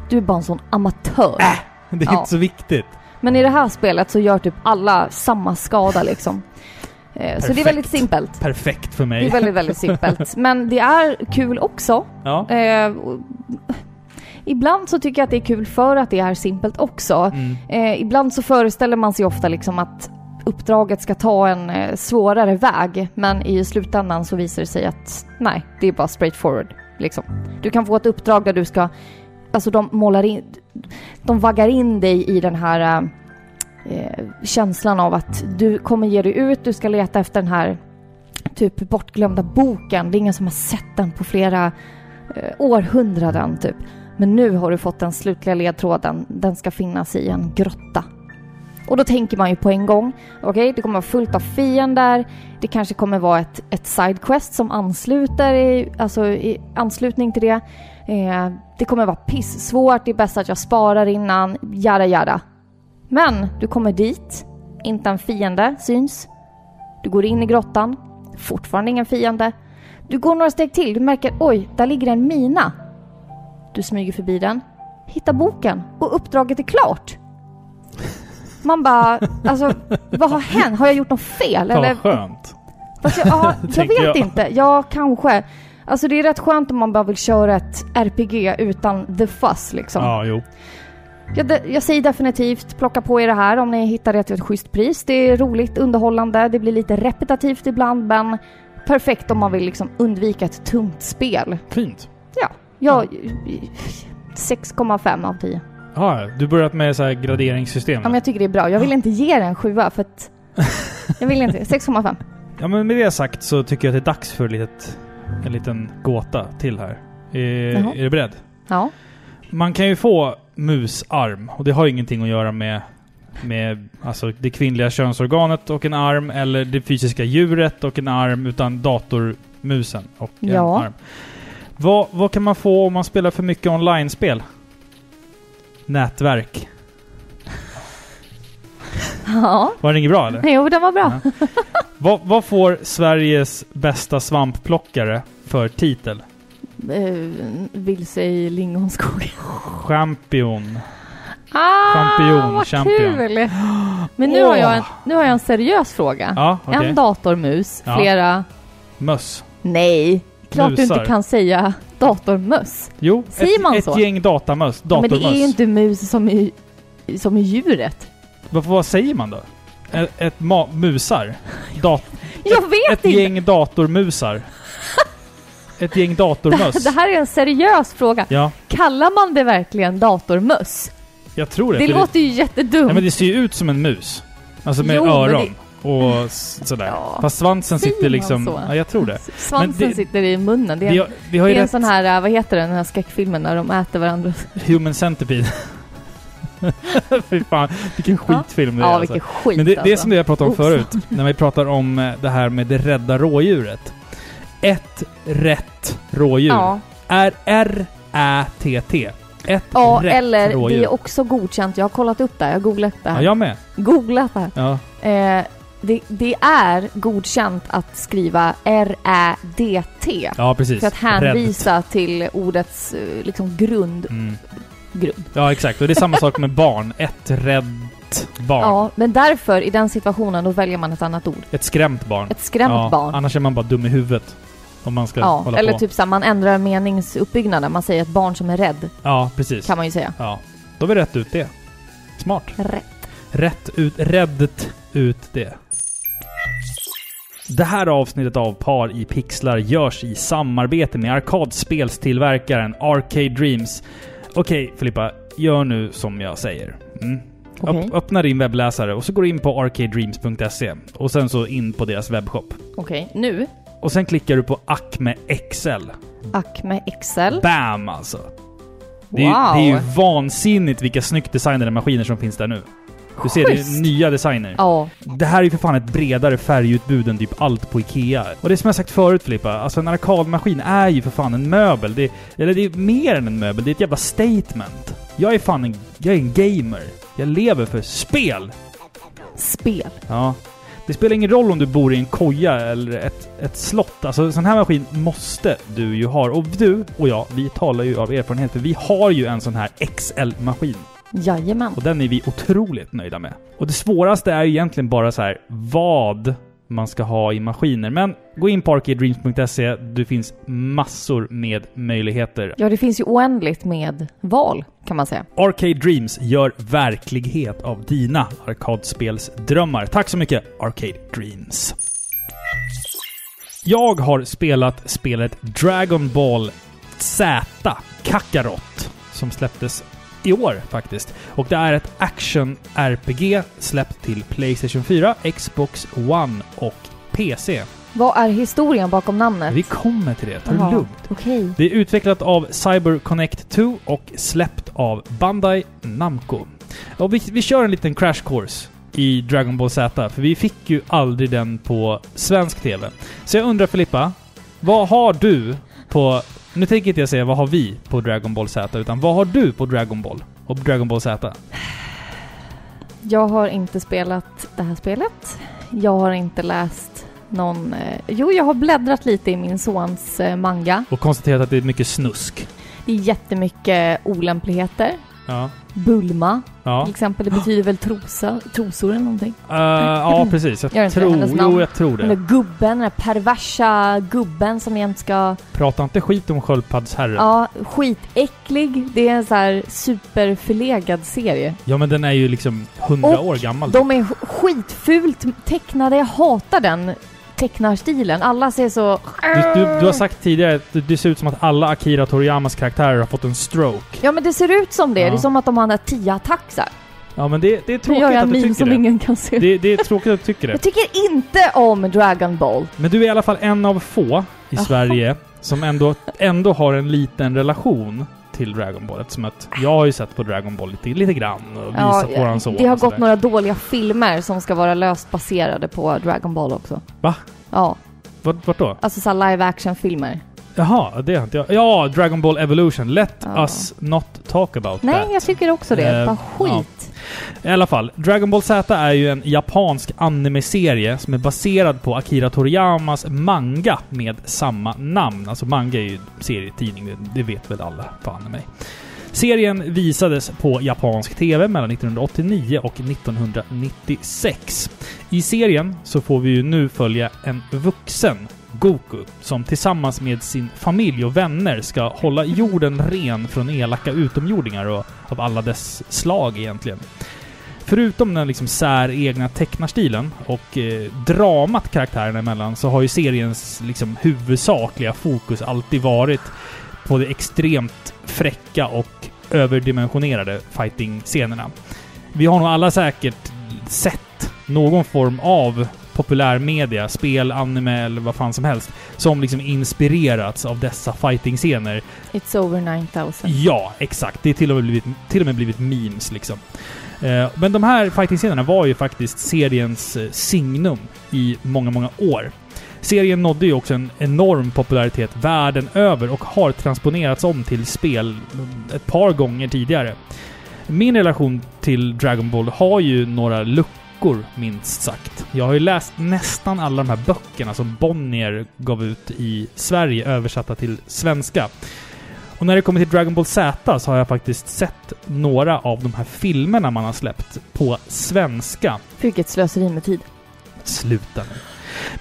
A: Du är bara en sån amatör.
B: Det är
A: Ja.
B: inte så viktigt.
A: Men i det här spelet så gör typ alla samma skada liksom. Eh, Så det är
B: Perfekt.
A: väldigt simpelt.
B: Perfekt för
A: Det är
B: mig.
A: väldigt, väldigt simpelt. Men det är kul också.
B: Ja.
A: Eh, Ibland så tycker jag att det är kul för att det är simpelt också.
B: Mm.
A: Eh, ibland så föreställer man sig ofta liksom att uppdraget ska ta en eh, svårare väg, men i slutändan så visar det sig att nej, det är bara straight forward. Liksom. Du kan få ett uppdrag där du ska, alltså de målar in, de vaggar in dig i den här eh, känslan av att du kommer ge dig ut, du ska leta efter den här typ bortglömda boken. Det är ingen som har sett den på flera eh, århundraden typ. Men nu har du fått den slutliga ledtråden. Den ska finnas i en grotta. Och då tänker man ju på en gång, okej, det kommer vara fullt av fiender. Det kanske kommer vara ett, ett sidequest som ansluter i, alltså i anslutning till det. Eh, det kommer vara pissvårt, det är bäst att jag sparar innan, jada jada. Men du kommer dit, inte en fiende syns. Du går in i grottan, fortfarande ingen fiende. Du går några steg till, du märker oj, där ligger en mina. Du smyger förbi den, hittar boken och uppdraget är klart. Man bara, alltså vad har hänt? Har jag gjort något fel? Eller,
B: vad skönt.
A: fast jag, ja, jag vet
B: jag.
A: inte. Ja, kanske. Alltså det är rätt skönt om man bara vill köra ett RPG utan the fuss liksom.
B: Ja, jo.
A: Jag, jag säger definitivt plocka på er det här om ni hittar det till ett schysst pris. Det är roligt, underhållande, det blir lite repetitivt ibland men perfekt om man vill liksom undvika ett tungt spel.
B: Fint.
A: Jag... 6,5 av 10.
B: Ja, du börjat med så här graderingssystem?
A: Ja, men jag tycker det är bra. Jag vill inte ge den en sjua för att... Jag vill inte. 6,5.
B: Ja, men med det sagt så tycker jag att det är dags för litet, en liten gåta till här. Är, är du beredd?
A: Ja.
B: Man kan ju få musarm och det har ingenting att göra med, med alltså det kvinnliga könsorganet och en arm eller det fysiska djuret och en arm utan datormusen och en
A: Ja.
B: arm. Vad, vad kan man få om man spelar för mycket online-spel? Nätverk.
A: Ja.
B: Var det inget bra eller?
A: Jo, den var bra.
B: Vad, vad får Sveriges bästa svampplockare för titel?
A: Eh, vilse i lingonskog.
B: Champion.
A: Ah,
B: Champion,
A: vad
B: champion.
A: kul! Men nu, har jag en, nu har jag en seriös fråga.
B: Ja, okej.
A: En datormus,
B: Ja.
A: flera...
B: Möss.
A: Nej, klart du
B: Musar.
A: inte kan säga datormöss.
B: Jo,
A: Säger
B: ett,
A: man
B: ett
A: så?
B: gäng datamöss.
A: Men
B: Datormöss.
A: det är ju inte mus som är, som är djuret.
B: Vad, vad säger man då? Ett, ett musar? Dat-
A: Jag vet
B: ett
A: inte!
B: gäng datormusar? ett gäng datormöss?
A: Det här är en seriös fråga.
B: Ja,
A: Kallar man det verkligen datormöss?
B: jag tror det.
A: Det låter ju jättedumt.
B: Ja, men det ser ju ut som en mus. Alltså med
A: Jo, men
B: öron. Och sådär.
A: Ja.
B: Fast svansen
A: Säger
B: sitter
A: man
B: liksom...
A: så?
B: Ja, jag tror det.
A: Svansen
B: Men det-
A: sitter i munnen. Det är,
B: Vi har, vi har
A: det
B: ju
A: är en
B: rätt
A: sån här, vad heter den, den här skräckfilmen när de äter varandra.
B: Human Centipede. Fy fan, vilken skitfilm det är
A: Ja,
B: alltså.
A: vilken skit
B: Men det, det är
A: alltså.
B: som det jag pratade om
A: Oops.
B: förut. När vi pratar om eh, det här med det rädda rådjuret. Ett rätt rådjur
A: Ja,
B: är R-Ä-T-T. Ett
A: ja
B: rätt
A: eller
B: rådjur.
A: det är också godkänt. Jag har kollat upp det här, jag har googlat det
B: Ja,
A: här.
B: jag med.
A: Googlat det här.
B: Ja.
A: Eh, det, det är godkänt att skriva R-Ä-D-T.
B: ja, precis.
A: För att hänvisa till ordets eh, liksom grund.
B: Rädd. Mm.
A: grund.
B: Ja, exakt. Och det är samma sak med barn. Ett rädd... barn.
A: Ja, men därför, i den situationen, då väljer man ett annat ord.
B: Ett skrämt barn.
A: Ett skrämt
B: ja,
A: barn.
B: Annars är man bara dum i huvudet. Om man ska
A: Ja,
B: hålla
A: eller
B: på.
A: typ såhär, man ändrar meningsuppbyggnaden. Man säger ett barn som är rädd,
B: Ja, precis.
A: kan man ju säga.
B: Ja. Då har vi rätt ut det. Smart.
A: Rätt.
B: Rätt ut, räddet ut det. Det här avsnittet av Par i pixlar görs i samarbete med arkadspelstillverkaren Arcade Dreams. Okej Filippa, gör nu som jag säger. Mm.
A: Okej.
B: Öpp, öppna din webbläsare och så går du in på arcadedreams.se och sen så in på deras webbshop.
A: Okej, nu.
B: Och sen klickar du på Acme XL.
A: Acme Excel.
B: Bam alltså! Det är,
A: Wow.
B: ju, det är ju vansinnigt vilka snyggt designade maskiner som finns där nu. Du ser, det
A: Schysst.
B: är nya designer.
A: Ja,
B: Det här är ju för fan ett bredare färgutbud än typ allt på IKEA. Och det är som jag sagt förut Filippa, alltså en arkadmaskin är ju för fan en möbel. Det, eller det är mer än en möbel, det är ett jävla statement. Jag är fan en, jag är en gamer. Jag lever för spel!
A: spel.
B: Ja. Det spelar ingen roll om du bor i en koja eller ett, ett slott. Alltså en sån här maskin måste du ju ha. Och du och jag, vi talar ju av erfarenhet för vi har ju en sån här XL-maskin.
A: Jajamän.
B: Och den är vi otroligt nöjda med. Och det svåraste är ju egentligen bara så här vad man ska ha i maskiner. Men gå in på arcadedreams.se. Det finns massor med möjligheter.
A: Ja, det finns ju oändligt med val, kan man säga.
B: Arcade Dreams gör verklighet av dina arkadspelsdrömmar. Tack så mycket Arcade Dreams. Jag har spelat spelet Dragon Ball Z Kakarot som släpptes i år faktiskt. Och det är ett action-RPG släppt till Playstation 4, Xbox One och PC.
A: Vad är historien bakom namnet?
B: Vi kommer till det, ta det lugnt.
A: Okej.
B: Det är utvecklat av CyberConnect 2 och släppt av Bandai Namco. Och vi, vi kör en liten crash course i Dragon Ball Z, för vi fick ju aldrig den på svensk TV. Så jag undrar Filippa, vad har du på... Nu tänker inte jag säga vad har vi på Dragon Ball Z, utan vad har du på Dragon Ball? Och Dragon Ball Z?
A: Jag har inte spelat det här spelet. Jag har inte läst någon... Eh, jo, jag har bläddrat lite i min sons eh, manga.
B: Och konstaterat att det är mycket snusk.
A: Det är jättemycket olämpligheter.
B: Ja.
A: Bulma,
B: Ja.
A: till exempel. Det betyder väl trosa, trosor eller någonting.
B: Uh, ja, precis. Jag tror... Jo, jag tror
A: Den där
B: det.
A: gubben, den där perversa gubben som jämt ska...
B: Prata inte skit om sköldpaddsherren.
A: Ja, skitäcklig. Det är en så här superförlegad serie.
B: Ja, men den är ju liksom hundra år gammal.
A: De är skitfult tecknade. Jag hatar den tecknarstilen. Alla ser så...
B: Du, du, du har sagt tidigare att det- ser ut som att alla Akira Toriyamas karaktärer har fått en stroke.
A: Ja men det ser ut som det.
B: Ja.
A: Det är som att de har tio attacker.
B: Ja, men det, det är tråkigt
A: jag
B: att du tycker
A: som
B: det.
A: ingen kan se.
B: det. Det är tråkigt att du tycker det.
A: Jag tycker inte om Dragon Ball.
B: Men du är i alla fall en av få i. Sverige som ändå, ändå har en liten relation till Dragon Ball. Eftersom att jag har ju sett på Dragon Ball lite, lite grann och visat på våran son.
A: det har gått några dåliga filmer som ska vara löst baserade på Dragon Ball också.
B: Va?
A: Ja,
B: Vart, vart då?
A: alltså så här live action-filmer.
B: Jaha, det har inte jag. Ja, Dragon Ball Evolution. Let
A: Ja.
B: us not talk about
A: Nej,
B: that.
A: jag tycker också det.
B: Eh,
A: Bara skit.
B: I alla fall, Dragon Ball Z är ju en japansk anime-serie som är baserad på Akira Toriyamas manga med samma namn. Alltså manga är ju serietidning, det, det vet väl alla i mig. Serien visades på japansk TV mellan 1989 och 1996. I serien så får vi ju nu följa en vuxen Goku som tillsammans med sin familj och vänner ska hålla jorden ren från elaka utomjordingar och av alla dess slag egentligen. Förutom den liksom säregna tecknarstilen och eh, dramat karaktärerna emellan så har ju seriens liksom huvudsakliga fokus alltid varit på de extremt fräcka och överdimensionerade fighting-scenerna. Vi har nog alla säkert sett någon form av populärmedia, spel, anime eller vad fan som helst, som liksom inspirerats av dessa fighting-scener.
A: It's over 9000.
B: Ja, exakt. Det är till och med blivit, till och med blivit memes liksom. Eh, Men de här fighting-scenerna var ju faktiskt seriens eh, signum i många, många år. Serien nådde ju också en enorm popularitet världen över och har transponerats om till spel ett par gånger tidigare. Min relation till Dragon Ball har ju några luckor, minst sagt. Jag har ju läst nästan alla de här böckerna som Bonnier gav ut i Sverige, översatta till svenska. Och när det kommer till Dragon Ball Z så har jag faktiskt sett några av de här filmerna man har släppt på svenska.
A: Vilket slöseri med tid.
B: Sluta nu.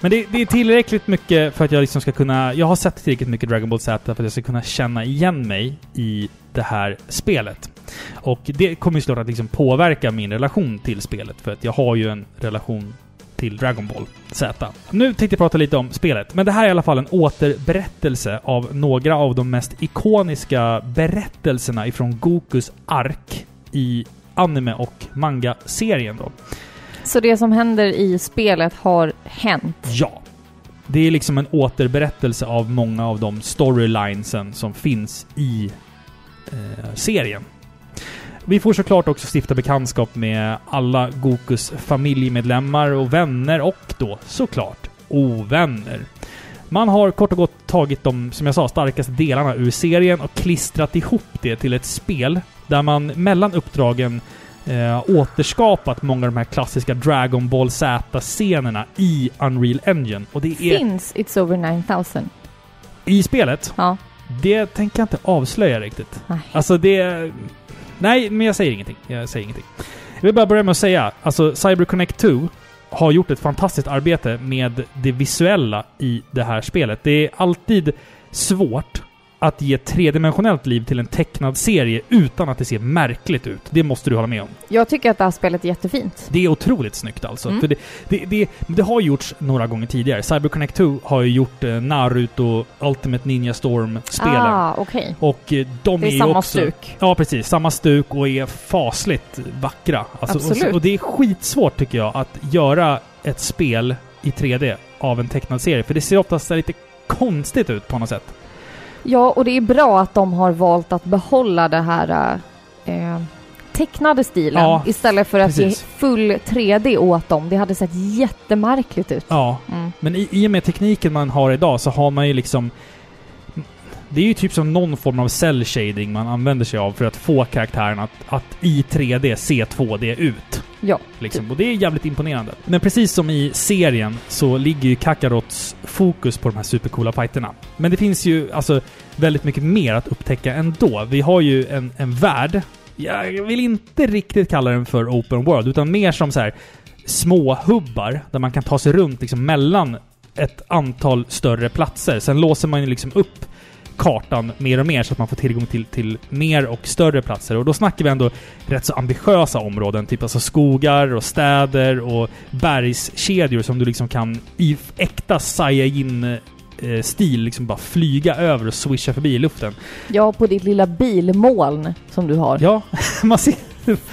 B: Men det, det, är tillräckligt mycket för att jag liksom ska kunna... Jag har sett tillräckligt mycket Dragon Ball Z för att jag ska kunna känna igen mig i det här spelet. Och det kommer ju såklart att liksom påverka min relation till spelet, för att jag har ju en relation till Dragon Ball Z. Nu tänkte jag prata lite om spelet, men det här är i alla fall en återberättelse av några av de mest ikoniska berättelserna ifrån Gokus ark i anime och manga-serien då.
A: Så det som händer i spelet har hänt?
B: Ja. Det är liksom en återberättelse av många av de storylinesen som finns i eh, serien. Vi får såklart också stifta bekantskap med alla Gokus familjemedlemmar och vänner och då såklart ovänner. Man har kort och gott tagit de, som jag sa, starkaste delarna ur serien och klistrat ihop det till ett spel där man mellan uppdragen eh, återskapat många av de här klassiska Dragon Ball Z-scenerna i Unreal Engine. Och det är...
A: Finns It's Over 9000?
B: I spelet?
A: Ja.
B: Det tänker jag inte avslöja riktigt.
A: Nej.
B: Alltså det... Nej, men jag säger ingenting. Jag säger ingenting. Jag vill bara börja med att säga, alltså CyberConnect 2 har gjort ett fantastiskt arbete med det visuella i det här spelet. Det är alltid svårt att ge tredimensionellt liv till en tecknad serie utan att det ser märkligt ut. Det måste du hålla med om.
A: Jag tycker att det här spelet är jättefint.
B: Det är otroligt snyggt alltså.
A: Mm.
B: För det, det, det, det har gjorts några gånger tidigare. CyberConnect 2 har ju gjort eh, Naruto Ultimate Ninja Storm-spelen.
A: Ah, okej.
B: Och eh, de
A: Det är
B: är
A: samma
B: också...
A: stuk.
B: Ja, precis. Samma stuk och är fasligt vackra. Alltså,
A: Absolut.
B: Och, och det är skitsvårt tycker jag att göra ett spel i 3D av en tecknad serie. För det ser oftast lite konstigt ut på något sätt.
A: Ja, och det är bra att de har valt att behålla det här eh, tecknade stilen
B: Ja,
A: istället för att
B: precis.
A: ge full 3D åt dem. Det hade sett jättemärkligt ut.
B: Ja,
A: Mm.
B: Men i, i och med tekniken man har idag så har man ju liksom... Det är ju typ som någon form av cell shading man använder sig av för att få karaktären att, att i 3D se 2D ut.
A: Ja,
B: Liksom. Och det är jävligt imponerande. Men precis som i serien så ligger ju Kakarots fokus på de här supercoola fighterna. Men det finns ju alltså väldigt mycket mer att upptäcka ändå. Vi har ju en, en värld. Jag vill inte riktigt kalla den för open world, utan mer som så här små hubbar där man kan ta sig runt liksom mellan ett antal större platser. Sen låser man ju liksom upp kartan mer och mer så att man får tillgång till, till mer och större platser. Och då snackar vi ändå rätt så ambitiösa områden, typ alltså skogar och städer och bergskedjor som du liksom kan i äkta Saiyajin stil liksom bara flyga över och swisha förbi i luften.
A: ja, på ditt lilla bilmoln som du har.
B: Ja, man ser...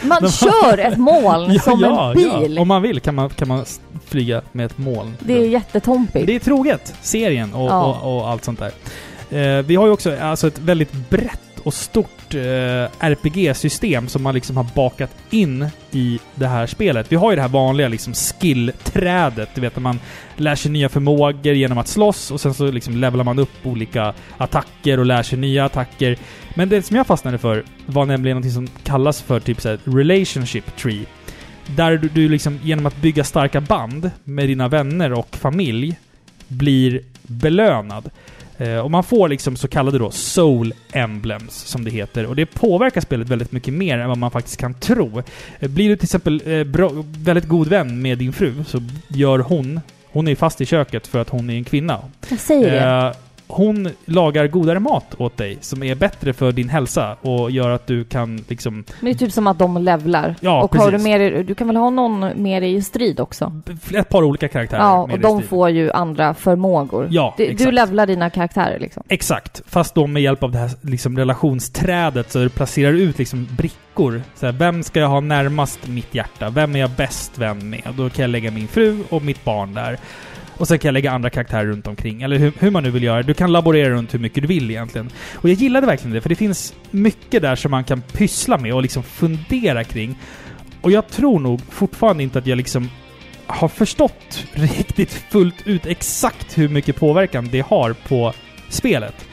A: Man
B: de-
A: kör ett moln
B: Ja,
A: som
B: ja,
A: en bil.
B: Ja. Om man vill kan man, kan man flyga med ett moln.
A: Det är jättetompigt.
B: Det är troget, serien och, och, och allt sånt där. Eh, vi har ju också alltså ett väldigt brett och stort eh, RPG-system som man liksom har bakat in i det här spelet. Vi har ju det här vanliga liksom skill-trädet, du vet när man lär sig nya förmågor genom att slåss och sen så liksom levlar man upp olika attacker och lär sig nya attacker. Men det som jag fastnade för var nämligen något som kallas för typ såhär relationship tree. Där du, du liksom genom att bygga starka band med dina vänner och familj blir belönad. Eh, och man får liksom så kallade då soul emblems, som det heter. Och det påverkar spelet väldigt mycket mer än vad man faktiskt kan tro. Eh, blir du till exempel eh, bra, väldigt god vän med din fru så gör hon, hon är fast i köket för att hon är en kvinna.
A: Jag säger det.
B: Hon lagar godare mat åt dig som är bättre för din hälsa och gör att du kan liksom...
A: Men det är typ som att de levlar.
B: Ja,
A: och har du
B: precis.
A: med dig- du kan väl ha någon med dig i strid också?
B: Ett par olika karaktärer.
A: Ja, och de får ju andra förmågor.
B: Ja,
A: du,
B: exakt.
A: du levlar dina karaktärer liksom.
B: Exakt. Fast då med hjälp av det här liksom, relationsträdet så du placerar ut liksom brickor. Så här, vem ska jag ha närmast mitt hjärta? Vem är jag bäst vän med? Då kan jag lägga min fru och mitt barn där. Och sen kan jag lägga andra karaktärer runt omkring. Eller hur, hur man nu vill göra. Du kan laborera runt hur mycket du vill egentligen. Och jag gillade verkligen det, för det finns mycket där som man kan pyssla med och liksom fundera kring. Och jag tror nog fortfarande inte att jag liksom har förstått riktigt fullt ut exakt hur mycket påverkan det har på spelet.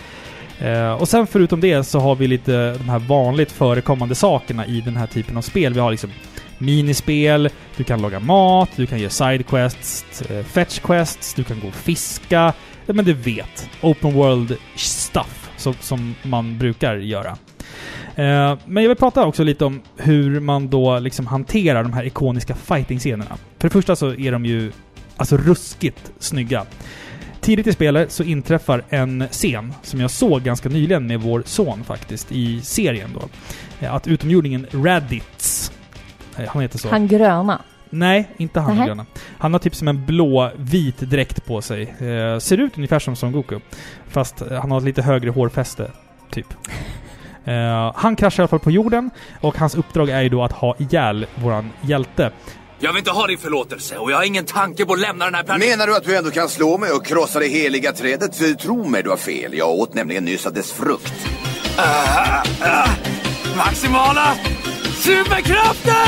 B: Eh, och sen förutom det så har vi lite de här vanligt förekommande sakerna i den här typen av spel. Vi har liksom minispel, du kan laga mat, du kan göra sidequests, eh, fetch quests, du kan gå och fiska. Ja, men du vet. Open world stuff som, som man brukar göra. Eh, men jag vill prata också lite om hur man då liksom hanterar de här ikoniska fighting-scenerna. För det första så är de ju alltså ruskigt snygga. Tidigt i spelet så inträffar en scen som jag såg ganska nyligen med vår son faktiskt, i serien då. Eh, att utomjordingen Raditz, han heter så.
A: Han gröna.
B: Nej, inte han
A: Nähä.
B: gröna. Han har typ som en blå-vit dräkt på sig. Eh, ser ut ungefär som Son Goku. Fast eh, han har ett lite högre hårfäste, typ. Eh, han kraschar i alla fall på jorden och hans uppdrag är ju då att ha ihjäl våran hjälte.
D: Jag vill inte ha din förlåtelse och jag har ingen tanke på att lämna den här planeten.
E: Menar du att du ändå kan slå mig och krossa det heliga trädet? För tro mig, du har fel. Jag åt nämligen nyss av dess frukt.
D: Maximala superkrafter!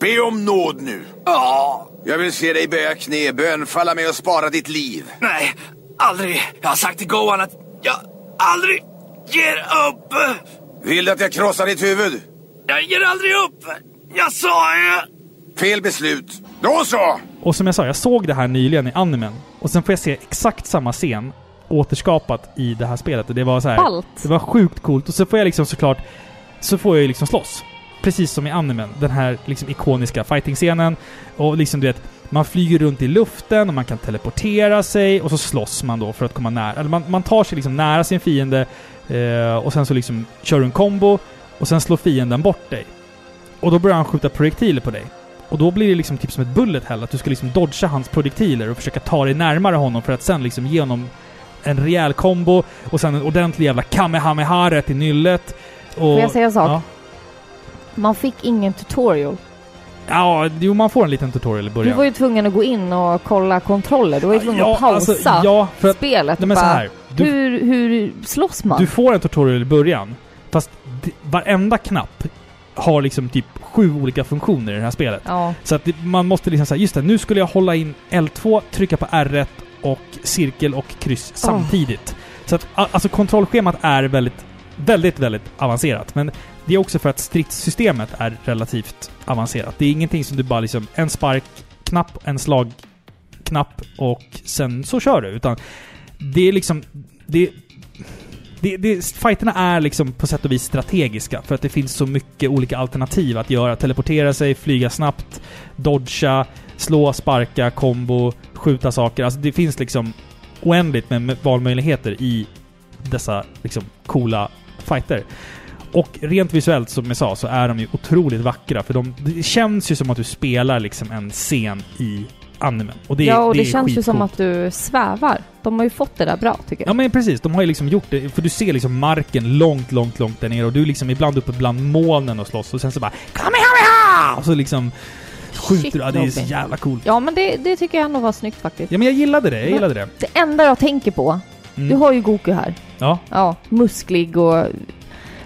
E: Be om nåd nu.
D: Ja,
E: Jag vill se dig böja knä, bönfalla mig och spara ditt liv.
D: nej, aldrig. Jag har sagt till Gohan att jag aldrig ger upp.
E: Vill du att jag krossar ditt huvud?
D: Jag ger aldrig upp. Jag sa ju...
E: Fel beslut. Då så!
B: Och som jag sa, jag såg det här nyligen i animen. Och sen får jag se exakt samma scen återskapat i det här spelet. Och det var så här.
A: Ballt.
B: Det var sjukt coolt. Och så får jag liksom såklart... Så får jag ju liksom slåss. Precis som i animen. Den här liksom ikoniska fighting-scenen. Och liksom du vet, man flyger runt i luften och man kan teleportera sig och så slåss man då för att komma nära. Eller man, man tar sig liksom nära sin fiende eh, och sen så liksom kör du en combo och sen slår fienden bort dig. Och då börjar han skjuta projektiler på dig. Och då blir det liksom typ som ett bullet hell, att du ska liksom dodga hans projektiler och försöka ta dig närmare honom för att sen liksom ge honom en rejäl combo och sen en ordentlig jävla kamehameha rätt i nyllet. Och,
A: Får jag säga en sak?
B: Ja.
A: Man fick ingen tutorial.
B: Ja, jo man får en liten tutorial i
A: Du
B: början.
A: var ju tvungen att gå in och kolla kontroller. Du var ju tvungen att pausa
B: alltså, ja, för att,
A: spelet.
B: nej, men så
A: bara,
B: här. Du,
A: hur, hur slåss man?
B: du får en tutorial i början, fast varenda knapp har liksom typ sju olika funktioner i det här spelet.
A: Ja.
B: Så att man måste liksom säga, just det, nu skulle jag hålla in L2, trycka på R1 och cirkel och kryss samtidigt. Så att alltså kontrollschemat är väldigt, väldigt, väldigt avancerat. Men det är också för att stridssystemet är relativt avancerat. Det är ingenting som du bara liksom, en sparkknapp, en slagknapp och sen så kör du. Utan det är liksom, det, det, det, fighterna är liksom på sätt och vis strategiska för att det finns så mycket olika alternativ att göra. Teleportera sig, flyga snabbt, dodga, slå, sparka, kombo, skjuta saker. Alltså det finns liksom oändligt med med valmöjligheter i dessa liksom coola fighter. Och rent visuellt, som jag sa, så är de ju otroligt vackra. För de, det känns ju som att du spelar liksom en scen i animen. Och det,
A: ja, och det,
B: är
A: känns ju som att du svävar. De har ju fått det där bra, tycker jag.
B: Ja men precis, de har ju liksom gjort det. För du ser liksom marken långt, långt, långt där nere och du är liksom ibland uppe bland molnen och slåss och sen så bara Kamehameha! Och så liksom skjuter
A: Shit,
B: du. Ja, det är så jävla coolt.
A: Ja, men det, det tycker jag ändå var snyggt faktiskt.
B: Ja men jag gillade det, jag gillade det.
A: Det enda jag tänker på,
B: Mm.
A: du har ju Goku här.
B: Ja.
A: Ja, musklig och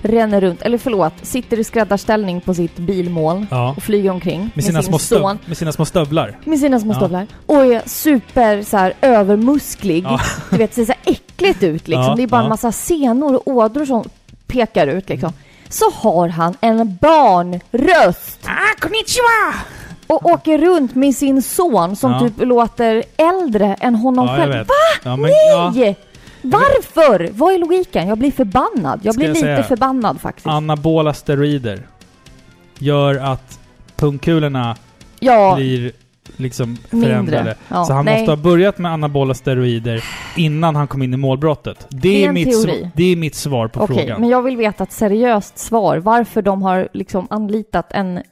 A: ränner runt. Eller förlåt, sitter i skräddarställning på sitt bilmål
B: Ja.
A: och flyger omkring
B: Med
A: med,
B: sina,
A: sin
B: små
A: son.
B: med sina små stövlar.
A: Med sina små
B: Ja.
A: stövlar. Och är super så här övermusklig.
B: Ja.
A: Du vet, ser så här äckligt ut liksom.
B: Ja,
A: det är bara
B: ja.
A: en massa senor och ådror som pekar ut liksom. Så har han en barnröst.
B: Ah, konnichiwa!
A: Och åker runt med sin son som
B: Ja.
A: typ låter äldre än honom
B: Ja,
A: själv. Va?
B: Ja, men,
A: Nej! Varför? Vad är logiken? Jag blir förbannad. Jag
B: Ska
A: blir
B: jag
A: lite
B: säga?
A: förbannad faktiskt.
B: Anabola steroider gör att pungkulorna
A: ja,
B: blir liksom
A: Mindre.
B: förändrade.
A: Ja,
B: så han
A: nej.
B: måste ha börjat med anabola steroider innan han kom in i målbrottet. Det
A: Det är
B: är, mitt,
A: teori.
B: sv- det är mitt svar på
A: okej.
B: frågan.
A: Men jag vill veta ett seriöst svar. Varför de har liksom anlitat en,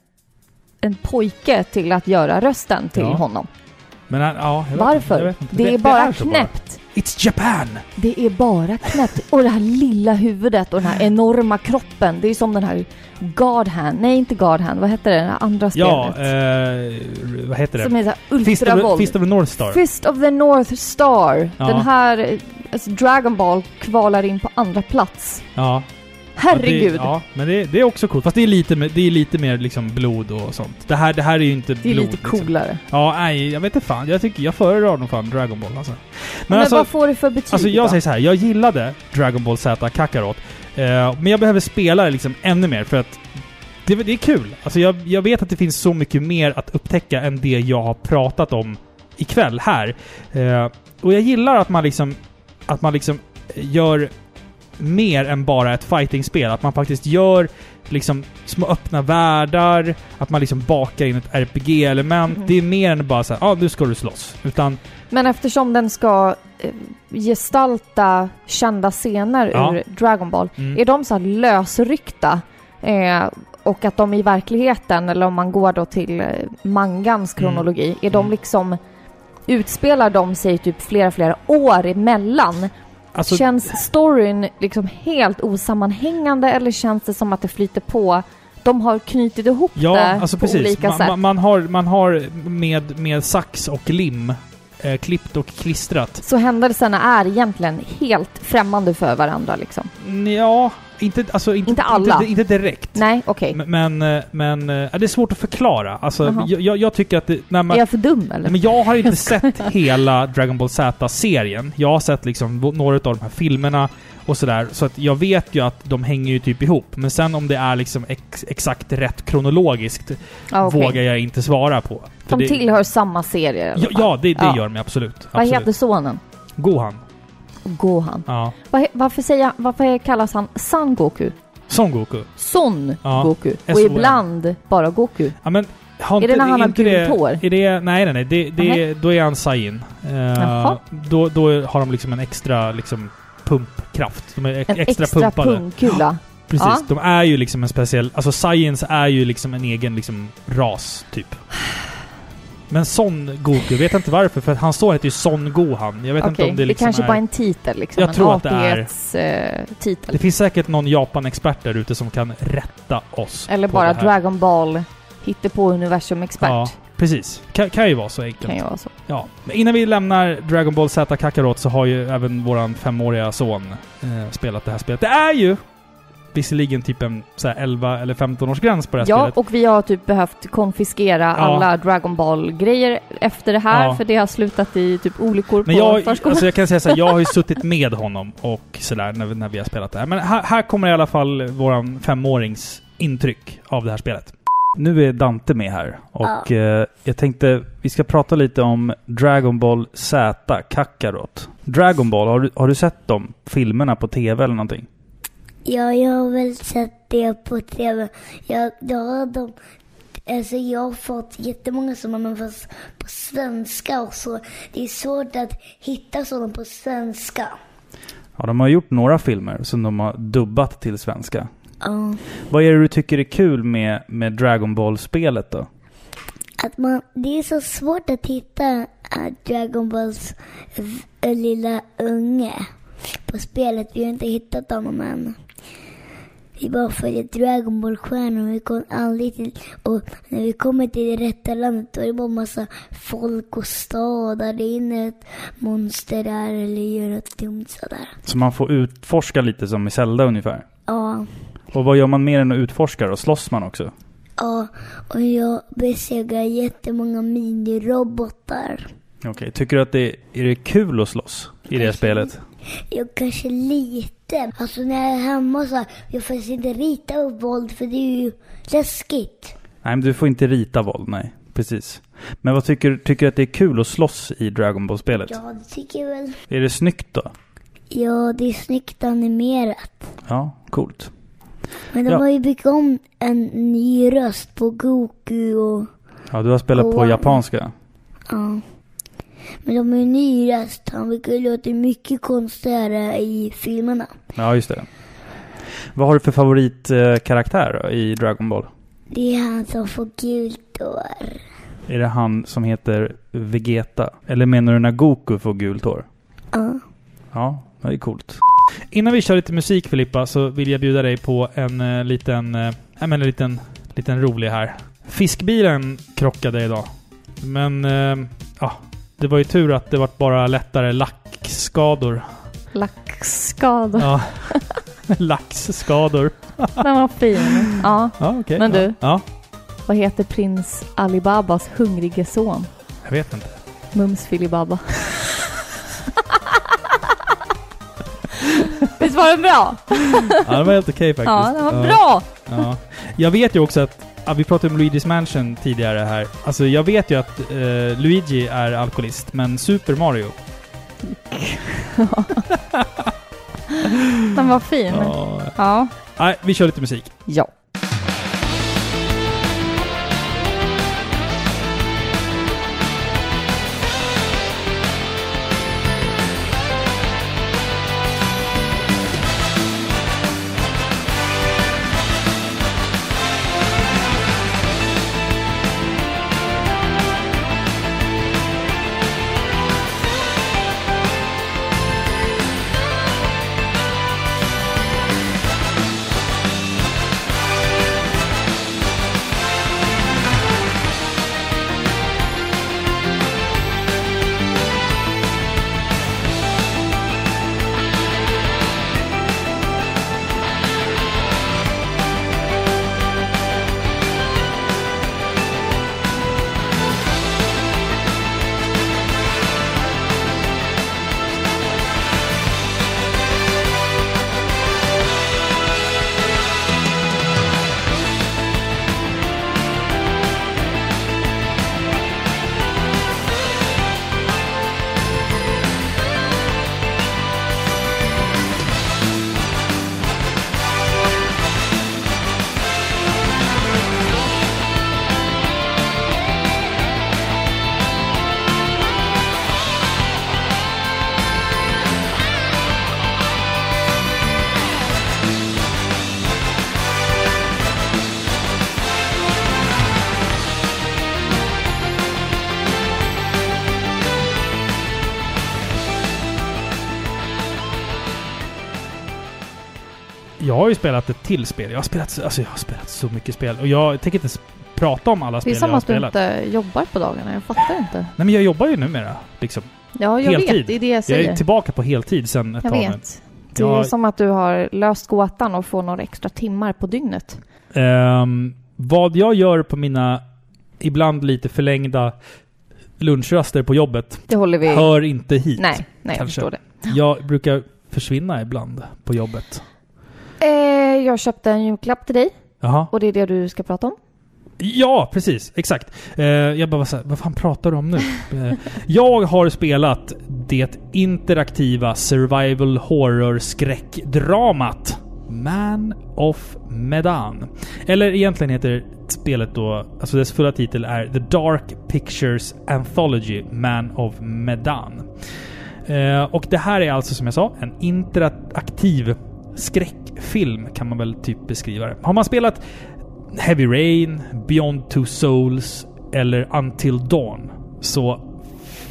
A: en pojke till att göra rösten till
B: Ja.
A: honom.
B: Men ja,
A: Varför?
B: Inte.
A: Det är bara
B: så
A: knäppt.
B: It's Japan!
A: Det är bara knäppt. Och det här lilla huvudet och den här enorma kroppen. Det är som den här God Hand. Nej, inte God Hand. Vad heter det? Det andra
B: Ja,
A: spelet.
B: eh, vad heter
A: som
B: det?
A: är så här
B: Fist of. Fist of the North Star.
A: Fist of the North Star.
B: Ja.
A: Den här, alltså Dragon Ball kvalar in på andra plats.
B: Ja.
A: Herregud.
B: Ja, det, ja men det, det är också coolt. Fast det är lite, det är lite mer liksom blod och sånt. Det här, det här är ju inte
A: det är
B: blod.
A: lite
B: liksom.
A: coolare.
B: Ja, nej, jag vet inte fan. Jag tycker, jag föredrar nog fan Dragon Ball alltså.
A: Men,
B: alltså,
A: vad får du för betyg
B: alltså jag
A: då?
B: säger så här. jag gillade Dragon Ball Z Kakarot. Eh, men jag behöver spela det liksom ännu mer för att det, det är kul. Alltså jag, jag vet att det finns så mycket mer att upptäcka än det jag har pratat om ikväll här. Eh, och jag gillar att man liksom att man liksom gör mer än bara ett fightingspel. Att man faktiskt gör liksom små öppna världar, att man liksom bakar in ett RPG-element.
A: Mhm.
B: Det är mer än bara så här, ja ah, nu ska du slåss. Utan,
A: Men eftersom den ska eh, gestalta kända scener
B: Ja.
A: ur Dragon Ball,
B: mm,
A: är de så här lösryckta? Eh, och att de i verkligheten, eller om man går då till eh, mangans kronologi, är de
B: Mm.
A: liksom utspelar de sig typ flera, flera år emellan?
B: Alltså,
A: känns storyn liksom helt osammanhängande eller känns det som att det flyter på? De har knutit ihop
B: ja,
A: det
B: alltså
A: på
B: precis.
A: olika
B: Man,
A: sätt.
B: man, man, har, man har med, med sax och lim eh, klippt och klistrat.
A: Så händelserna är egentligen helt främmande för varandra liksom?
B: Ja, inte, alltså, inte,
A: Inte alla.
B: Inte, inte direkt.
A: Nej, okej.
B: Men, men, eh, men eh, det är svårt att förklara. Alltså, jag, jag- jag tycker att det, när man,
A: Är jag för dum eller?
B: Men jag har inte sett hela Dragon Ball Z-serien. Jag har sett liksom några av de här filmerna och sådär. Så att jag vet ju att de hänger ju typ ihop. Men sen om det är liksom ex exakt rätt kronologiskt
A: ja, okej.
B: vågar jag inte svara på. För
A: De
B: det,
A: tillhör samma serie
B: Ja, ja det, det
A: Ja.
B: gör de absolut.
A: Vad
B: absolut.
A: heter sonen?
B: Gohan.
A: Gohan.
B: Ja.
A: He- varför, säger, varför kallas han San Goku?
B: Son Goku.
A: Son
B: Ja.
A: Goku. Och ibland bara Goku.
B: Ja, men,
A: Är det
B: inte-
A: när han har gult
B: det-
A: hår?
B: Är det, nej, nej, nej. Det, det,
A: Nej.
B: Då är han Saiyan. Uh, då, då har de liksom en extra liksom, pumpkraft. De är
A: En
B: extra,
A: extra,
B: pumpade.
A: pungkula.
B: Precis.
A: Ja.
B: De är ju liksom en speciell... Alltså Science är ju liksom en egen liksom ras, typ. Men Son Goku, vet inte varför, för hans son heter ju Son Gohan. Jag vet inte
A: Okej,
B: om
A: det,
B: det liksom
A: kanske
B: är...
A: bara en titel liksom.
B: Jag
A: en
B: tror att det är-
A: artighetstitel.
B: Det finns säkert någon Japan-expert där ute som kan rätta oss
A: Eller bara
B: det.
A: Dragon Ball på universum-expert.
B: Ja, precis. Kan, kan ju vara så enkelt.
A: Kan ju vara så.
B: Ja. Men innan vi lämnar Dragon Ball Z Kakarot så har ju även våran femåriga son eh, spelat det här spelet. Det är ju visserligen typ en så här 11 eller 15 års gräns på det här
A: Ja,
B: spelet.
A: och vi har typ behövt konfiskera alla Dragon Ball-grejer efter det här,
B: Ja.
A: för det har slutat i typ olyckor
B: Men
A: på
B: jag,
A: förskolan.
B: alltså jag kan säga så här, jag har ju suttit med honom och sådär när, när vi har spelat det här. Men här, här kommer i alla fall våran femårings intryck av det här spelet. Nu är Dante med här och eh, jag tänkte vi ska prata lite om Dragon Ball Z Kakarot. Dragon Ball, har du, har du sett de filmerna på TV eller någonting?
C: Ja, jag har väl sett det på tv. Jag, jag har de, alltså jag har fått jättemånga sådana, men fast på svenska och så. Det är svårt att hitta sådana på svenska.
B: Ja, de har gjort några filmer som de har dubbat till svenska.
C: Ja.
B: Vad är det du tycker är kul med, med Dragon Ball-spelet då?
C: Att man, det är så svårt att hitta äh, Dragon Balls v- lilla unge på spelet. Vi har inte hittat honom än. Vi bara följer Dragon Ball-stjärnor och vi kommer aldrig till... Och när vi kommer till det rätta landet då är det bara massa folk och stad. Där det är inne ett monster där eller gör något dumt sådär.
B: Så man får utforska lite som i Zelda ungefär.
C: Ja,
B: Och vad gör man mer än att utforska då? Slåss man också?
C: ja. Och jag besegrar jättemånga minirobotar.
B: Okej, tycker du att det är det kul att slåss i det spelet?
C: Jag kanske lite. Alltså när jag är hemma så jag får inte rita upp våld för det är ju läskigt.
B: Nej, men du får inte rita våld, nej. Precis. Men vad tycker tycker du att det är kul att slåss i Dragon Ball-spelet?
C: Ja, det tycker jag väl.
B: Är det snyggt då?
C: Ja, det är snyggt animerat.
B: Ja, coolt.
C: Men de
B: Ja.
C: har ju byggt om en ny röst på Goku och
B: Ja, du har spelat på
C: Gohan.
B: japanska.
C: ja. Men de har ju ny röst. Han brukar låta mycket konstigare i filmerna.
B: Ja, just det. Vad har du för favoritkaraktär i Dragon Ball?
C: Det är han som får gult hår.
B: Är det han som heter Vegeta? Eller menar du när Goku får gult hår?
C: Ja.
B: Ja, det är coolt. Innan vi kör lite musik Filippa så vill jag bjuda dig på en eh, liten, eh, en liten, liten rolig här. Fiskbilen krockade idag. Men, eh, ja. Det var ju tur att det var bara lättare lackskador.
A: Lackskada.
B: Ja. Laxskador.
A: Den var fin. Ja.
B: Ja, okej.
A: Men du?
B: Ja,
A: Vad heter prins Alibabas hungrige son?
B: jag vet inte.
A: Mums Filibaba. Visst var den bra?
B: Ja, den var helt okej faktiskt.
A: Ja, den var bra!
B: Ja. Jag vet ju också att, ja, vi pratade om Luigi's Mansion tidigare här. Alltså jag vet ju att eh, Luigi är alkoholist, men Super Mario...
A: Den var fin.
B: Ja.
A: Ja.
B: Nej, vi kör lite musik.
A: Ja.
B: Har ju spelat ett till spel. Jag har spelat, alltså jag har spelat så mycket spel. Och jag tänker inte prata om alla
A: Det är
B: spel jag
A: som
B: har
A: att du
B: spelat.
A: inte jobbar på dagarna. Jag fattar inte.
B: Nej men jag jobbar ju numera. Liksom.
A: Ja, jag
B: Heltid.
A: vet. Det är det jag
B: Jag
A: säger.
B: är tillbaka på heltid sen ett
A: jag
B: tag nu.
A: vet. Det är
B: Jag-
A: som att du har löst gåtan och får några extra timmar på dygnet.
B: Ehm, vad jag gör på mina ibland lite förlängda lunchraster på jobbet
A: Det håller vi...
B: hör inte hit.
A: Nej, nej jag förstår det.
B: Jag brukar försvinna ibland på jobbet.
A: Jag köpte en julklapp till dig
B: Jaha.
A: och det är det du ska prata om.
B: Ja, precis. Exakt. Eh, jag bara var så här, vad fan pratar du om nu? Eh, jag har spelat det interaktiva survival horror skräckdramat Man of Medan. Eller egentligen heter spelet då, alltså dess fulla titel är The Dark Pictures Anthology Man of Medan. Eh, och det här är alltså som jag sa en interaktiv skräckfilm kan man väl typ beskriva det. Har man spelat Heavy Rain, Beyond Two Souls eller Until Dawn så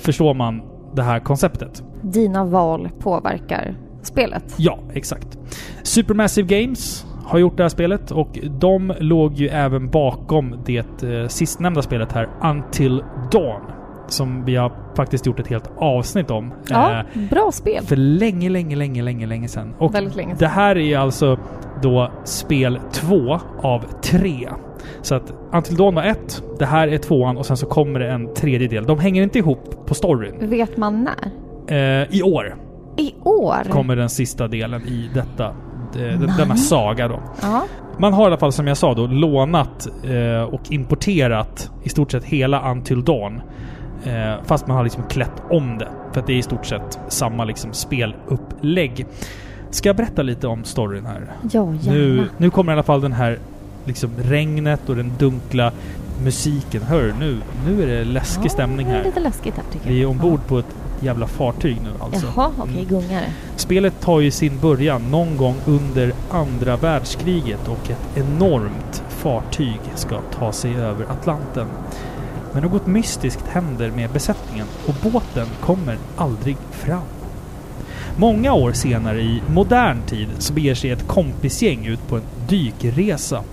B: förstår man det här konceptet.
A: Dina val påverkar spelet.
B: Ja, exakt. Supermassive Games har gjort det här spelet och de låg ju även bakom det eh, sistnämnda spelet här, Until Dawn. Som vi har faktiskt gjort ett helt avsnitt om.
A: Ja,
B: eh,
A: bra spel.
B: för länge, länge, länge, länge, länge sedan. Och
A: Väldigt länge sedan.
B: det här är alltså då spel två av tre. Så att Until Dawn var ett, det här är tvåan och sen så kommer det en tredje del. De hänger inte ihop på storyn.
A: Vet man när?
B: Eh, I år
A: I år?
B: kommer den sista delen i detta, eh, denna saga då.
A: Ja.
B: Man har i alla fall som jag sa då lånat eh, och importerat i stort sett hela Until Dawn. Eh, fast man har liksom klätt om det. För att det är i stort sett samma liksom spelupplägg. Ska jag berätta lite om storyn här?
A: Ja, gärna.
B: Nu, nu kommer i alla fall den här liksom regnet och den dunkla musiken. Hör nu, nu är det läskig
A: Ja,
B: stämning
A: Det är
B: här.
A: lite läskigt här tycker jag.
B: Vi är ombord på ett jävla fartyg nu alltså.
A: Jaha, okej,
B: Mm.
A: gungare.
B: Spelet tar ju sin början någon gång under andra världskriget och ett enormt fartyg ska ta sig över Atlanten. Men något mystiskt händer med besättningen och båten kommer aldrig fram. Många år senare i modern tid så beger sig ett kompisgäng ut på en dykresa.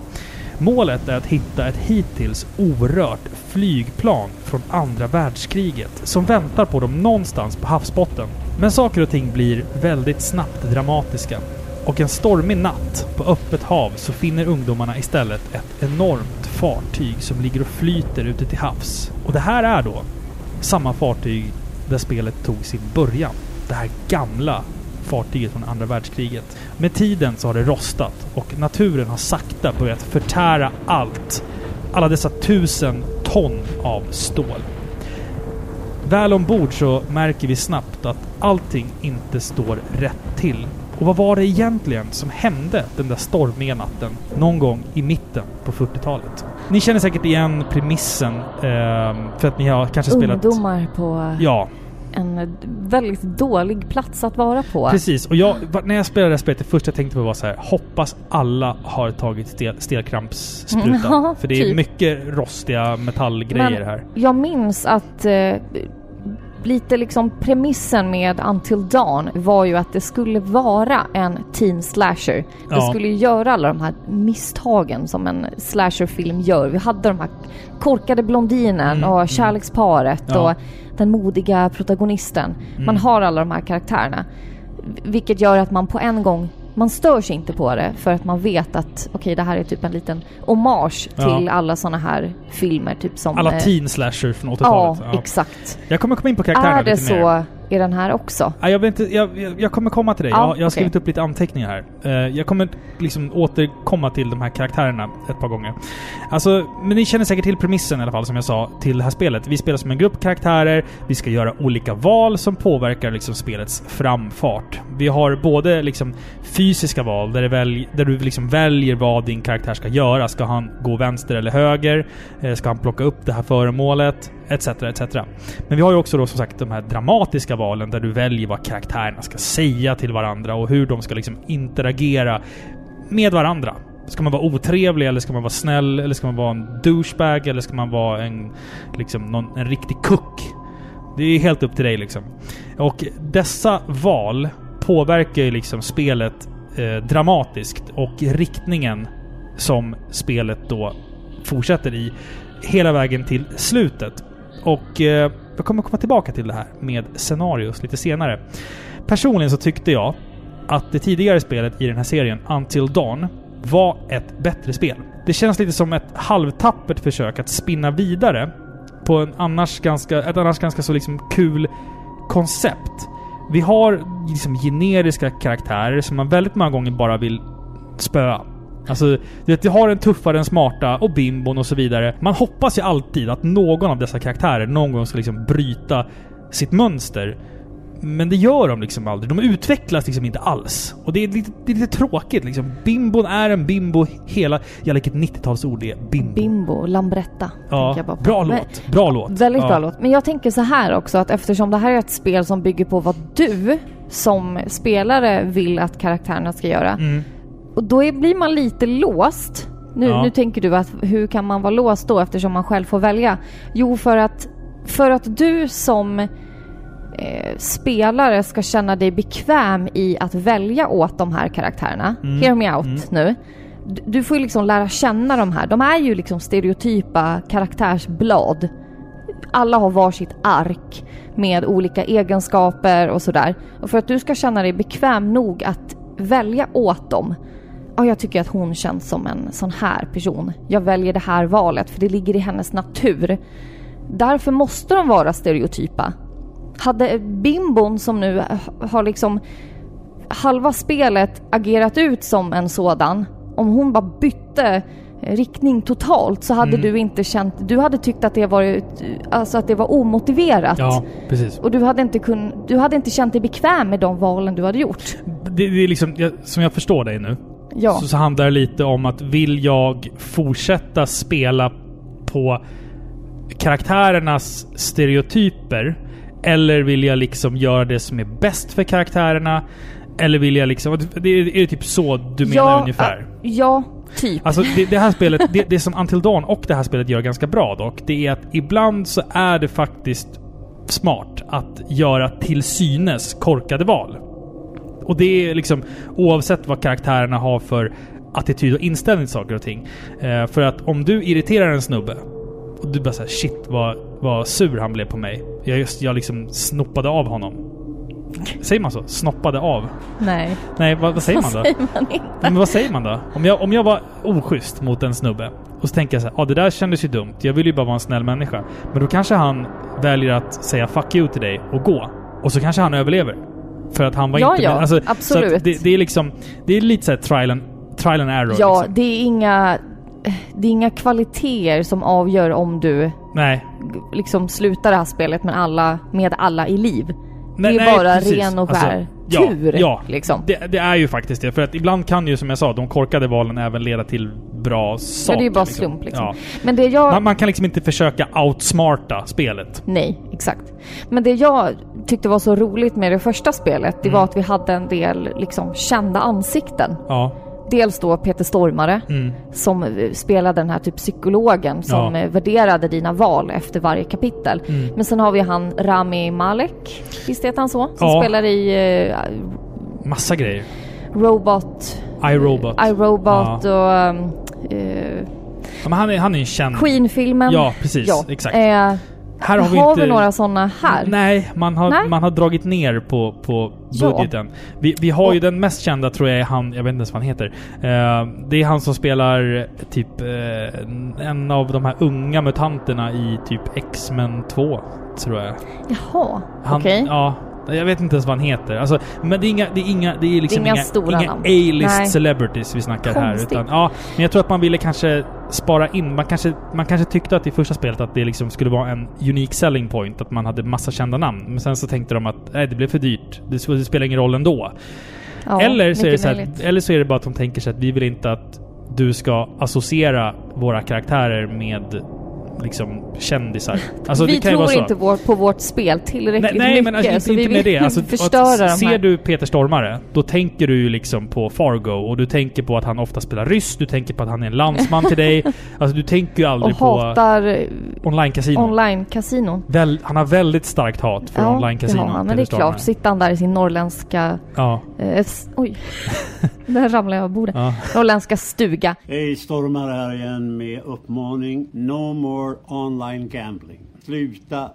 B: Målet är att hitta ett hittills orört flygplan från andra världskriget som väntar på dem någonstans på havsbotten. Men saker och ting blir väldigt snabbt dramatiska. Och en stormig natt på öppet hav så finner ungdomarna istället ett enormt fartyg som ligger och flyter ute till havs. Och det här är då samma fartyg där spelet tog sin början. Det här gamla fartyget från andra världskriget. Med tiden så har det rostat och naturen har sakta börjat förtära allt. Alla dessa tusen ton av stål. Väl ombord så märker vi snabbt att allting inte står rätt till. Och vad var det egentligen som hände den där stormiga natten någon gång i mitten på 40-talet? Ni känner säkert igen premissen eh, för att ni har kanske spelat...
A: Ungdomar på
B: Ja,
A: en väldigt dålig plats att vara på.
B: Precis, och jag, när jag spelade det här spelet, det första jag tänkte på var så här: hoppas alla har tagit stel, stelkrampssprutan.
A: Mm, ja,
B: För det är
A: typ.
B: mycket rostiga metallgrejer
A: Men-
B: här.
A: Jag minns att eh, lite liksom premissen med Until Dawn var ju att det skulle vara en teen slasher. Det
B: Ja.
A: skulle ju göra alla de här misstagen som en slasherfilm gör. Vi hade de här korkade blondinen
B: Mm,
A: och
B: mm.
A: kärleksparet
B: Ja.
A: och den modiga protagonisten. Man
B: Mm.
A: har alla de här karaktärerna. Vilket gör att man på en gång man stör sig inte på det för att man vet att okej det här är typ en liten hommage
B: Ja.
A: till alla såna här filmer typ som...
B: Alla
A: eh,
B: teen slasher från
A: Ja,
B: 80-talet. Ja,
A: exakt.
B: Jag kommer komma in på karaktärerna
A: Är det
B: lite mer.
A: så i den här också?
B: Ja, jag, vet inte, jag, jag, jag kommer komma till dig.
A: Ja,
B: jag, jag har skrivit upp lite anteckningar här. Eh, jag kommer liksom återkomma till de här karaktärerna ett par gånger. Alltså, men ni känner säkert till premissen i alla fall, som jag sa, till det här spelet. Vi spelar som en grupp karaktärer, vi ska göra olika val som påverkar liksom spelets framfart. Vi har både liksom fysiska val, där, det välj, där du liksom väljer vad din karaktär ska göra. Ska han gå vänster eller höger? Eh, Ska han plocka upp det här föremålet? Etc, etc. Men vi har ju också då som sagt de här dramatiska valen där du väljer vad karaktärerna ska säga till varandra och hur de ska liksom interagera med varandra. Ska man vara otrevlig eller ska man vara snäll? Eller ska man vara en douchebag? Eller ska man vara en, liksom, någon, en riktig kuck? Det är helt upp till dig liksom. Och dessa val påverkar ju liksom spelet eh, dramatiskt och riktningen som spelet då fortsätter i hela vägen till slutet. Och eh, jag kommer komma tillbaka till det här med scenarios lite senare. Personligen så tyckte jag att det tidigare spelet i den här serien, Until Dawn, var ett bättre spel. Det känns lite som ett halvtappert försök att spinna vidare på en annars ganska, ett annars ganska så liksom kul koncept. Vi har liksom generiska karaktärer som man väldigt många gånger bara vill spöa. Alltså, du har en tuffare, en smarta och bimbon och så vidare. Man hoppas ju alltid att någon av dessa karaktärer någon gång ska liksom bryta sitt mönster. Men det gör de liksom aldrig. De utvecklas liksom inte alls. Och det är lite, det är lite tråkigt liksom. Bimbon är en bimbo hela... Lägger ett 90-talsord det. Bimbo.
A: Bimbo, Lambretta.
B: ja,
A: jag bara på.
B: bra
A: Men-
B: låt. Bra låt.
A: Väldigt
B: ja.
A: bra låt. Men jag tänker så här också att eftersom det här är ett spel som bygger på vad du som spelare vill att karaktärerna ska göra.
B: Mm.
A: Och då är, blir man lite låst. Nu,
B: Ja.
A: nu tänker du att hur kan man vara låst då eftersom man själv får välja? Jo, för att, för att du som eh, spelare ska känna dig bekväm i att välja åt de här karaktärerna.
B: Mm.
A: Hear me out
B: Mm.
A: nu. Du, du får ju liksom lära känna de här. De är ju liksom stereotypa karaktärsblad. Alla har varsitt ark med olika egenskaper och sådär. Och för att du ska känna dig bekväm nog att välja åt dem. Ja, jag tycker att hon känns som en sån här person. Jag väljer det här valet för det ligger i hennes natur. Därför måste de vara stereotypa. Hade bimbon som nu har liksom halva spelet agerat ut som en sådan. Om hon bara bytte riktning totalt så hade
B: Mm.
A: du inte känt... Du hade tyckt att det, varit, alltså att det var omotiverat.
B: Ja, precis.
A: Och du hade, inte kun, du hade inte känt dig bekväm med de valen du hade gjort.
B: Det, det är liksom, jag, som jag förstår dig nu,
A: Ja.
B: så, så handlar det lite om att vill jag fortsätta spela på karaktärernas stereotyper? Eller vill jag liksom göra det som är bäst för karaktärerna? Eller vill jag liksom... Det är, är det typ så du menar
A: ja,
B: ungefär?
A: ä- Ja, typ.
B: Alltså det, det här spelet, det, det som Until Dawn och det här spelet gör ganska bra dock, det är att ibland så är det faktiskt smart att göra till synes korkade val. Och det är liksom oavsett vad karaktärerna har för attityd och inställning till saker och ting. Eh, för att om du irriterar en snubbe och du bara säger shit vad, vad sur han blev på mig. Jag, just, jag liksom snoppade av honom. Säger man så? Snoppade av?
A: Nej,
B: Nej, vad, vad säger man då?
A: säger man inte.
B: Men vad säger man då? Om jag, om jag var oschysst mot en snubbe och så tänker jag så här, ja det där kändes ju dumt. Jag vill ju bara vara en snäll människa. Men då kanske han väljer att säga 'fuck you' till dig och gå. Och så kanske han överlever. För att han var
A: Ja,
B: inte
A: ja,
B: med. Så
A: absolut.
B: det, det är liksom... Det är lite såhär trial and, trial and error.
A: Ja,
B: liksom.
A: det är inga... Det är inga kvaliteter som avgör om du
B: Nej.
A: liksom slutar det här spelet med alla, med alla i liv.
B: Nej,
A: det är
B: nej,
A: bara
B: precis.
A: ren och
B: Alltså,
A: skär
B: ja,
A: tur.
B: ja.
A: Liksom.
B: Det, det är ju faktiskt det. För att ibland kan ju, som jag sa, de korkade valen även leda till bra saker.
A: Ja, det är ju bara
B: liksom.
A: slump liksom.
B: Ja.
A: Men det jag...
B: Man, man kan liksom inte försöka outsmarta spelet.
A: Nej, exakt. Men det jag tyckte var så roligt med det första spelet, det var
B: Mm.
A: att vi hade en del liksom kända ansikten.
B: Ja.
A: Dels då Peter Stormare,
B: Mm.
A: som eh, spelade den här typ psykologen som
B: Ja.
A: eh, värderade dina val efter varje kapitel.
B: Mm.
A: Men sen har vi han Rami Malek, visst heter han så? Som
B: Ja.
A: spelar i eh,
B: Massa grejer.
A: Robot,
B: iRobot.
A: iRobot och um, eh,
B: Ja, men han är, han är en känd...
A: Queen-filmen.
B: Ja, precis.
A: Ja.
B: Exakt.
A: Eh,
B: Här har vi
A: har
B: inte...
A: vi några sådana här?
B: Nej, man har,
A: Nej.
B: man har dragit ner på, på
A: Ja.
B: budgeten. Vi, vi har ju
A: Och-
B: den mest kända tror jag är han, jag vet inte ens vad han heter. Eh, det är han som spelar typ eh, en av de här unga mutanterna i typ X-Men 2, tror jag.
A: Jaha, okej.
B: Ja, jag vet inte ens vad han heter. Alltså, men det är inga, det är inga, det är liksom
A: Det är inga
B: inga,
A: stora
B: inga. A-list celebrities vi snackar här.
A: Konstigt.
B: Utan, ja, men jag tror att man ville kanske spara in. Man kanske, man kanske tyckte att i första spelet att det liksom skulle vara en unique selling point. Att man hade massa kända namn. Men sen så tänkte de att nej, det blev för dyrt. Det, spelar ingen roll ändå.
A: Ja,
B: eller, så är det så här, eller så är det bara att de tänker sig att vi vill inte att du ska associera våra karaktärer med liksom kändisar. Alltså,
A: vi tror inte vår, på vårt spel tillräckligt
B: Nej, nej
A: mycket.
B: men alltså,
A: så
B: inte,
A: vi
B: inte med det. Alltså,
A: förstöra
B: att, ser
A: här.
B: du Peter Stormare, då tänker du ju liksom på Fargo och du tänker på att han ofta spelar ryss, du tänker på att han är en landsman till dig. Alltså du tänker ju
A: och
B: aldrig på
A: hatar eh,
B: online-casino.
A: online-kasinon.
B: Väl, han har väldigt starkt hat för
A: Ja,
B: online-casino.
A: han. Men det är klart, sitter han där i sin norrländska...
B: Ja.
A: Eh, oj, där ramlade jag av bordet.
B: ja.
A: Norrländska stuga.
F: Hej, Stormar här igen med uppmaning No more online gambling. Sluta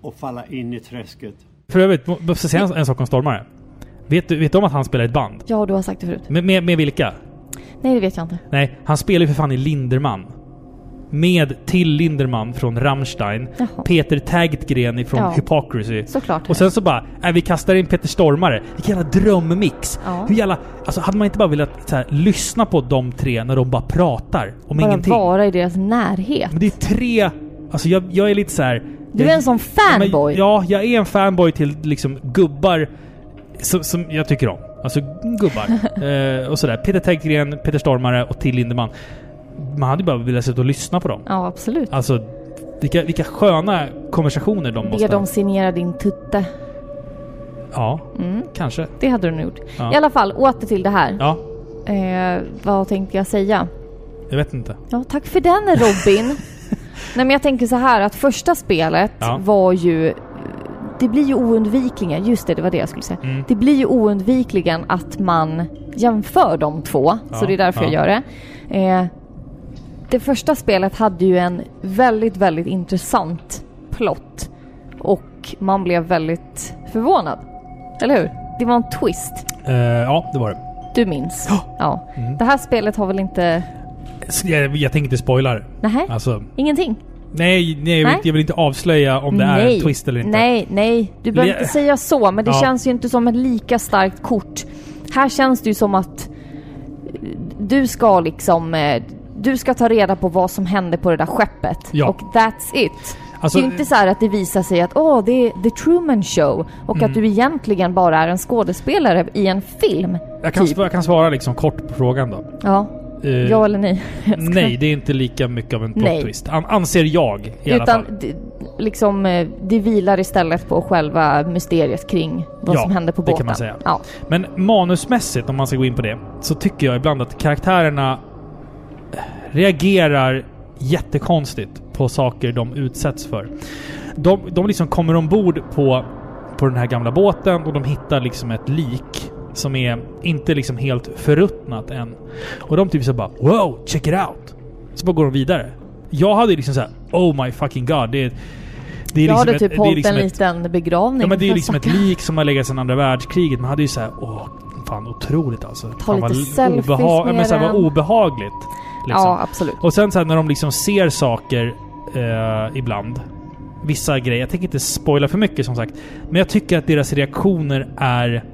F: och falla in i träsket.
B: För övrigt, må- måste jag säga en, en sak om Stormare. Vet du, vet du om att han spelar i ett band?
A: Ja, du har sagt det förut.
B: Med, med, med vilka?
A: Nej, det vet jag inte.
B: Nej, han spelar ju för fan i Linderman. Med till Linderman från Rammstein.
A: Jaha.
B: Peter Tägtgren ifrån
A: Ja.
B: Hypocrisy.
A: Såklart.
B: Och sen så bara, äh, vi kastar in Peter Stormare. Vilken jävla drömmix!
A: Ja.
B: Hur jävla... Alltså hade man inte bara velat här, lyssna på de tre när de bara pratar om
A: Bara
B: ingenting?
A: vara i deras närhet.
B: Men det är tre... Alltså jag, jag är lite så här.
A: Du är
B: jag,
A: en sån fanboy.
B: Men, ja, jag är en fanboy till liksom gubbar som, som jag tycker om. Alltså gubbar. eh, och sådär. Peter Tägtgren, Peter Stormare och Till Lindemann. Man hade ju bara velat sitta och lyssna på dem.
A: Ja, absolut.
B: Alltså, vilka, vilka sköna konversationer de måste
A: Be dem signera din tutte.
B: Ja,
A: Mm,
B: kanske.
A: det hade du nog gjort.
B: Ja.
A: I alla fall, åter till det här.
B: Ja,
A: Eh, vad tänkte jag säga?
B: jag vet inte.
A: Ja, tack för den Robin. Nej men jag tänker så här att första spelet
B: Ja.
A: var ju... Det blir ju oundvikligen, just det, det var det jag skulle säga.
B: Mm.
A: Det blir ju oundvikligen att man jämför de två, så
B: Ja,
A: det är därför jag
B: ja.
A: gör det. Eh, det första spelet hade ju en väldigt, väldigt intressant plott och man blev väldigt förvånad. Eller hur? Det var en twist.
B: Eh, ja, det var det.
A: Du minns? Ja.
B: Mm.
A: Det här spelet har väl inte...
B: Jag, jag tänker inte spoila det.
A: Nähä?
B: Alltså,
A: Ingenting?
B: nej, nej, jag, vill,
A: Nej.
B: inte- jag vill inte avslöja om det är en twist eller inte.
A: Nej, nej. Du behöver
B: Le-
A: inte säga så, men det
B: Ja.
A: känns ju inte som ett lika starkt kort. Här känns det ju som att eh, du ska liksom... Du ska ta reda på vad som hände på det där skeppet.
B: Ja.
A: Och that's it.
B: Alltså,
A: det är inte så här att det visar sig att åh, det är The Truman Show och
B: Mm.
A: att du egentligen bara är en skådespelare i en film.
B: jag, kan,
A: typ.
B: jag kan svara liksom kort på frågan då.
A: Ja,
B: Eh,
A: ja eller nej?
B: Nej, det är inte lika mycket av en plot
A: Nej.
B: twist. An, anser jag i alla fall.
A: Utan det, liksom, eh, det vilar istället på själva mysteriet kring vad
B: Ja,
A: som hände på
B: det kan
A: båten.
B: man säga.
A: Ja.
B: Men manusmässigt, om man ska gå in på det, så tycker jag ibland att karaktärerna reagerar jättekonstigt på saker de utsätts för. De, de liksom kommer ombord på, på den här gamla båten och de hittar liksom ett lik som är inte liksom helt förruttnat än. Och de typ så bara Wow, check it out! Så bara går de vidare. Jag hade liksom såhär Oh my fucking god. Det är, Det är
A: Jag hade
B: ett-
A: typ
B: är
A: hållit
B: liksom
A: en
B: ett-
A: liten begravning.
B: Ja men det är liksom ett lik som har legat sedan andra världskriget. Man hade ju såhär, åh, fan otroligt alltså.
A: Ta
B: fan,
A: lite
B: vad
A: selfies
B: obeha-
A: med
B: men så här, vad obehagligt. Liksom.
A: Ja, absolut.
B: Och sen så här, när de liksom ser saker eh, ibland. Vissa grejer. Jag tänker inte spoila för mycket som sagt. Men jag tycker att deras reaktioner är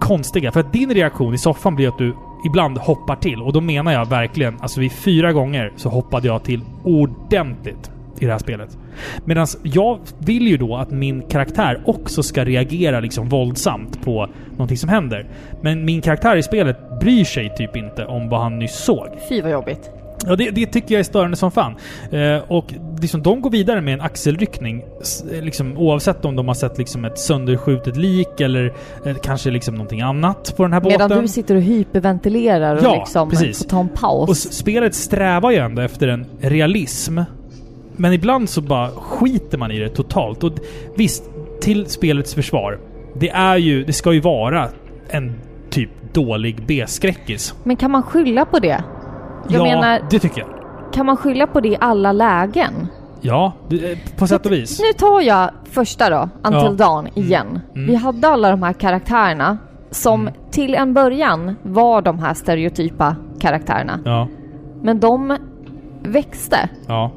B: konstiga. För att din reaktion i soffan blir att du ibland hoppar till. Och då menar jag verkligen, alltså vid fyra gånger så hoppade jag till ordentligt i det här spelet. Medan jag vill ju då att min karaktär också ska reagera liksom våldsamt på någonting som händer. Men min karaktär i spelet bryr sig typ inte om vad han nyss såg.
A: Fy vad jobbigt.
B: Ja, det, det tycker jag är störande som fan. Eh, och liksom, de går vidare med en axelryckning. eh, Liksom, oavsett om de har sett liksom, ett sönderskjutet lik eller eh, kanske liksom, någonting annat på den här båten.
A: Medan du sitter och hyperventilerar och
B: Ja,
A: liksom
B: precis.
A: får ta en paus.
B: Och spelet strävar ju ändå efter en realism. Men ibland så bara skiter man i det totalt. Och visst, till spelets försvar. Det är ju, det ska ju vara en typ dålig B-skräckis.
A: Men kan man skylla på det? Jag
B: ja,
A: menar,
B: det tycker jag.
A: kan man skylla på det i alla lägen?
B: Ja, det, eh, på sätt och vis.
A: Nu tar jag första då, Until
B: Ja.
A: Dawn, igen.
B: Mm.
A: Vi hade alla de här karaktärerna som
B: Mm.
A: till en början var de här stereotypa karaktärerna.
B: Ja,
A: Men de växte.
B: ja.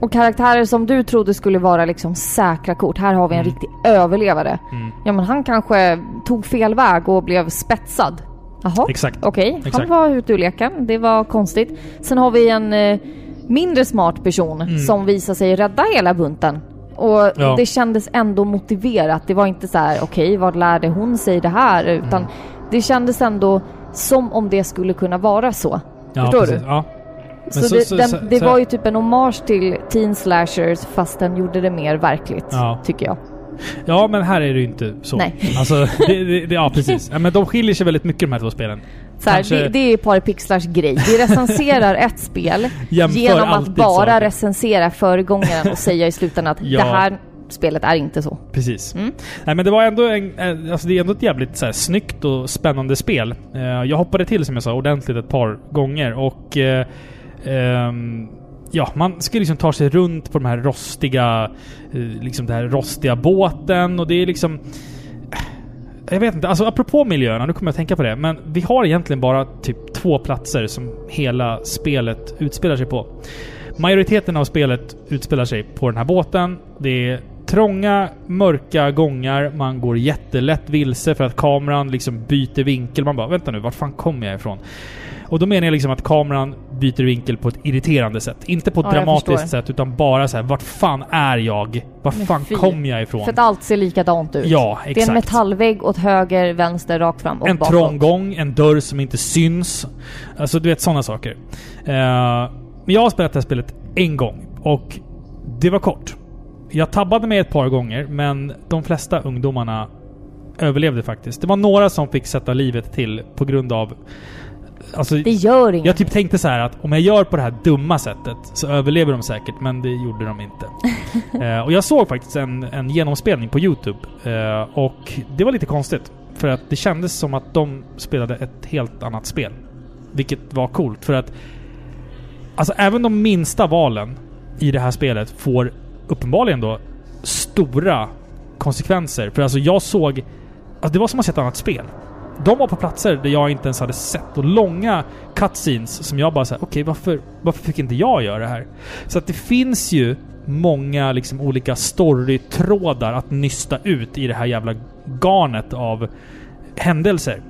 A: Och karaktärer som du trodde skulle vara liksom säkra kort. Här har vi en
B: Mm.
A: riktig överlevare.
B: Mm.
A: Ja men han kanske tog fel väg och blev spetsad. Jaha,
B: Exakt.
A: okej. Han
B: Exakt.
A: var ute ur leken. Det var konstigt. Sen har vi en eh, mindre smart person
B: Mm.
A: som visar sig rädda hela bunten. Och
B: Ja.
A: det kändes ändå motiverat. Det var inte så här: okej vad lärde hon sig det här? Utan
B: Mm.
A: det kändes ändå som om det skulle kunna vara så.
B: Ja,
A: Förstår
B: precis.
A: du?
B: Ja.
A: Så,
B: så-
A: det,
B: så-
A: den, det var ju typ en hommage till teen slashers fast den gjorde det mer verkligt.
B: Ja.
A: Tycker jag.
B: ja, men här är det ju inte så.
A: Nej.
B: Alltså, det, det, det, ja precis. Ja, men de skiljer sig väldigt mycket de här två spelen.
A: Så här,
B: Kanske-
A: det, det är Paripixlars grej. Vi recenserar ett spel
B: Jämför
A: genom att bara
B: saker.
A: recensera föregångaren och säga i slutändan att
B: Ja.
A: det här spelet är inte så.
B: Precis.
A: Mm.
B: Nej men det var ändå en, eh, alltså det är ändå ett jävligt så här, snyggt och spännande spel. Eh, jag hoppade till som jag sa ordentligt ett par gånger och... Ehm, ja, man ska liksom ta sig runt på de här rostiga... Eh, liksom den här rostiga båten och det är liksom... Eh, jag vet inte, alltså apropå miljöerna, nu kommer jag att tänka på det. Men vi har egentligen bara typ två platser som hela spelet utspelar sig på. Majoriteten av spelet utspelar sig på den här båten. Det är trånga, mörka gångar. Man går jättelätt vilse för att kameran liksom byter vinkel. Man bara vänta nu, vart fan kommer jag ifrån? Och då menar jag liksom att kameran byter vinkel på ett irriterande sätt. Inte på ett
A: Ja,
B: dramatiskt sätt, utan bara så här, vart fan är jag? Vart
A: Men
B: fan
A: fy.
B: kom jag ifrån?
A: För att allt ser likadant ut.
B: Ja,
A: Det är
B: exakt.
A: en metallvägg åt höger, vänster, rakt fram och
B: En
A: bakåt.
B: trång gång, en dörr som inte syns. Alltså du vet sådana saker. Men jag har spelat det här spelet en gång och det var kort. Jag tabbade mig ett par gånger men de flesta ungdomarna överlevde faktiskt. Det var några som fick sätta livet till på grund av... Alltså,
A: Det gör inget.
B: jag typ tänkte så här att om jag gör på det här dumma sättet så överlever de säkert, men det gjorde de inte. eh, och jag såg faktiskt en, en genomspelning på Youtube eh, och det var lite konstigt. För att det kändes som att de spelade ett helt annat spel. Vilket var coolt för att... Alltså även de minsta valen i det här spelet får uppenbarligen då stora konsekvenser. För alltså jag såg... Alltså det var som att se ett annat spel. De var på platser där jag inte ens hade sett och långa cutscenes som jag bara såhär, okej varför, varför fick inte jag göra det här? Så att det finns ju många liksom olika storytrådar att nysta ut i det här jävla garnet av händelser.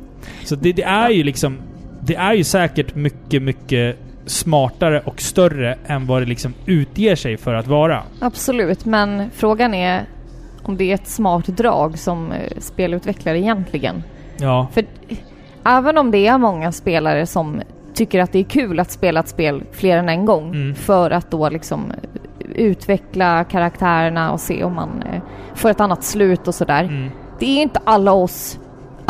B: Så det, det är ju liksom... Det är ju säkert mycket, mycket smartare och större än vad det liksom utger sig för att vara.
A: Absolut, men frågan är om det är ett smart drag som eh, spelutvecklare egentligen.
B: Ja.
A: För även om det är många spelare som tycker att det är kul att spela ett spel fler än en gång
B: Mm.
A: för att då liksom utveckla karaktärerna och se om man eh, får ett annat slut och sådär.
B: Mm.
A: Det är inte alla oss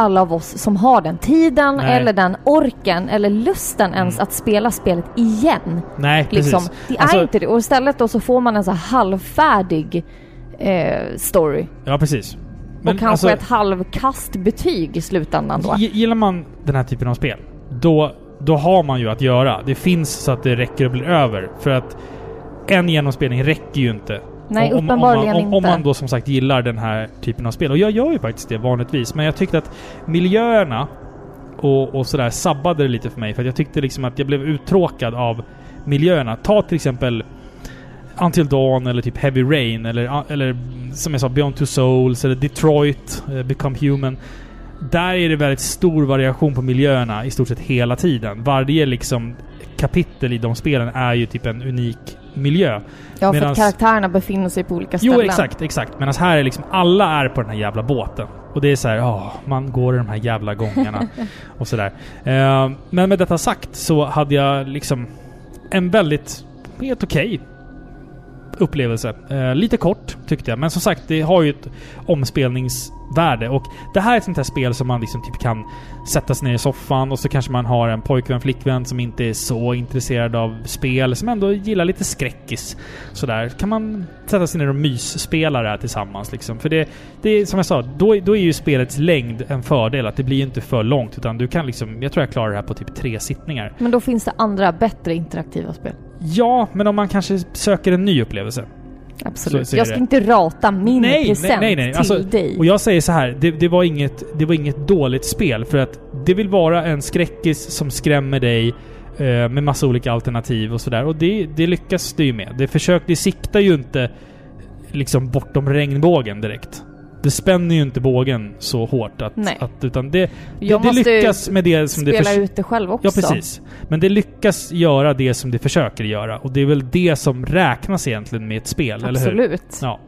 A: alla av oss som har den tiden
B: Nej.
A: eller den orken eller lusten ens
B: Mm.
A: att spela spelet igen.
B: Nej, precis.
A: Liksom. Det är
B: Alltså-
A: inte det. Och istället då så får man en så halvfärdig eh, story.
B: Ja, precis.
A: Och kanske ett halvkastbetyg i slutändan då.
B: Gillar man den här typen av spel, då, då har man ju att göra. Det finns så att det räcker och blir över. För att en genomspelning räcker ju inte
A: Nej,
B: om, om,
A: uppenbarligen
B: om, man, om, om
A: inte.
B: man då som sagt gillar den här typen av spel. Och jag gör ju faktiskt det vanligtvis. Men jag tyckte att miljöerna och, och sådär sabbade det lite för mig. För att jag tyckte liksom att jag blev uttråkad av miljöerna. Ta till exempel Until Dawn eller typ Heavy Rain eller, eller som jag sa Beyond Two Souls eller Detroit, eh, Become Human. Där är det väldigt stor variation på miljöerna i stort sett hela tiden. Varje liksom kapitel i de spelen är ju typ en unik miljö.
A: Ja, för
B: medans-
A: att karaktärerna befinner sig på olika ställen.
B: Jo, exakt, exakt. Men här är liksom alla är på den här jävla båten. Och det är så här, ja, man går i de här jävla gångarna och sådär. Eh, men med detta sagt så hade jag liksom en väldigt, helt okej upplevelse. Eh, lite kort tyckte jag, men som sagt det har ju ett omspelningsvärde. Och det här är ett sånt här spel som man liksom typ kan sätta sig ner i soffan och så kanske man har en pojkvän, flickvän som inte är så intresserad av spel, som ändå gillar lite skräckis. Sådär. Kan man sätta sig ner och mysspela det här tillsammans liksom. För det, det är som jag sa, då, då är ju spelets längd en fördel. Att det blir ju inte för långt utan du kan liksom, jag tror jag klarar det här på typ tre sittningar.
A: Men då finns det andra, bättre interaktiva spel.
B: Ja, men om man kanske söker en ny upplevelse.
A: Absolut.
B: Så- så
A: jag ska
B: det.
A: inte rata min
B: Nej,
A: present
B: nej, nej, nej.
A: till
B: Alltså,
A: dig.
B: Och jag säger så här, det, det, var inget, det var inget dåligt spel för att det vill vara en skräckis som skrämmer dig eh, med massa olika alternativ och sådär. Och det, det lyckas det ju med. Det försök, det siktar ju inte liksom bortom regnbågen direkt. Det spänner ju inte bågen så hårt att...
A: Nej.
B: att utan det, det,
A: Jag
B: det
A: måste
B: lyckas med det som det
A: Spela
B: förs-
A: ut det själv också.
B: Ja, precis. Men det lyckas göra det som det försöker göra. Och det är väl det som räknas egentligen med ett spel, eller hur?
A: Absolut.
B: Ja.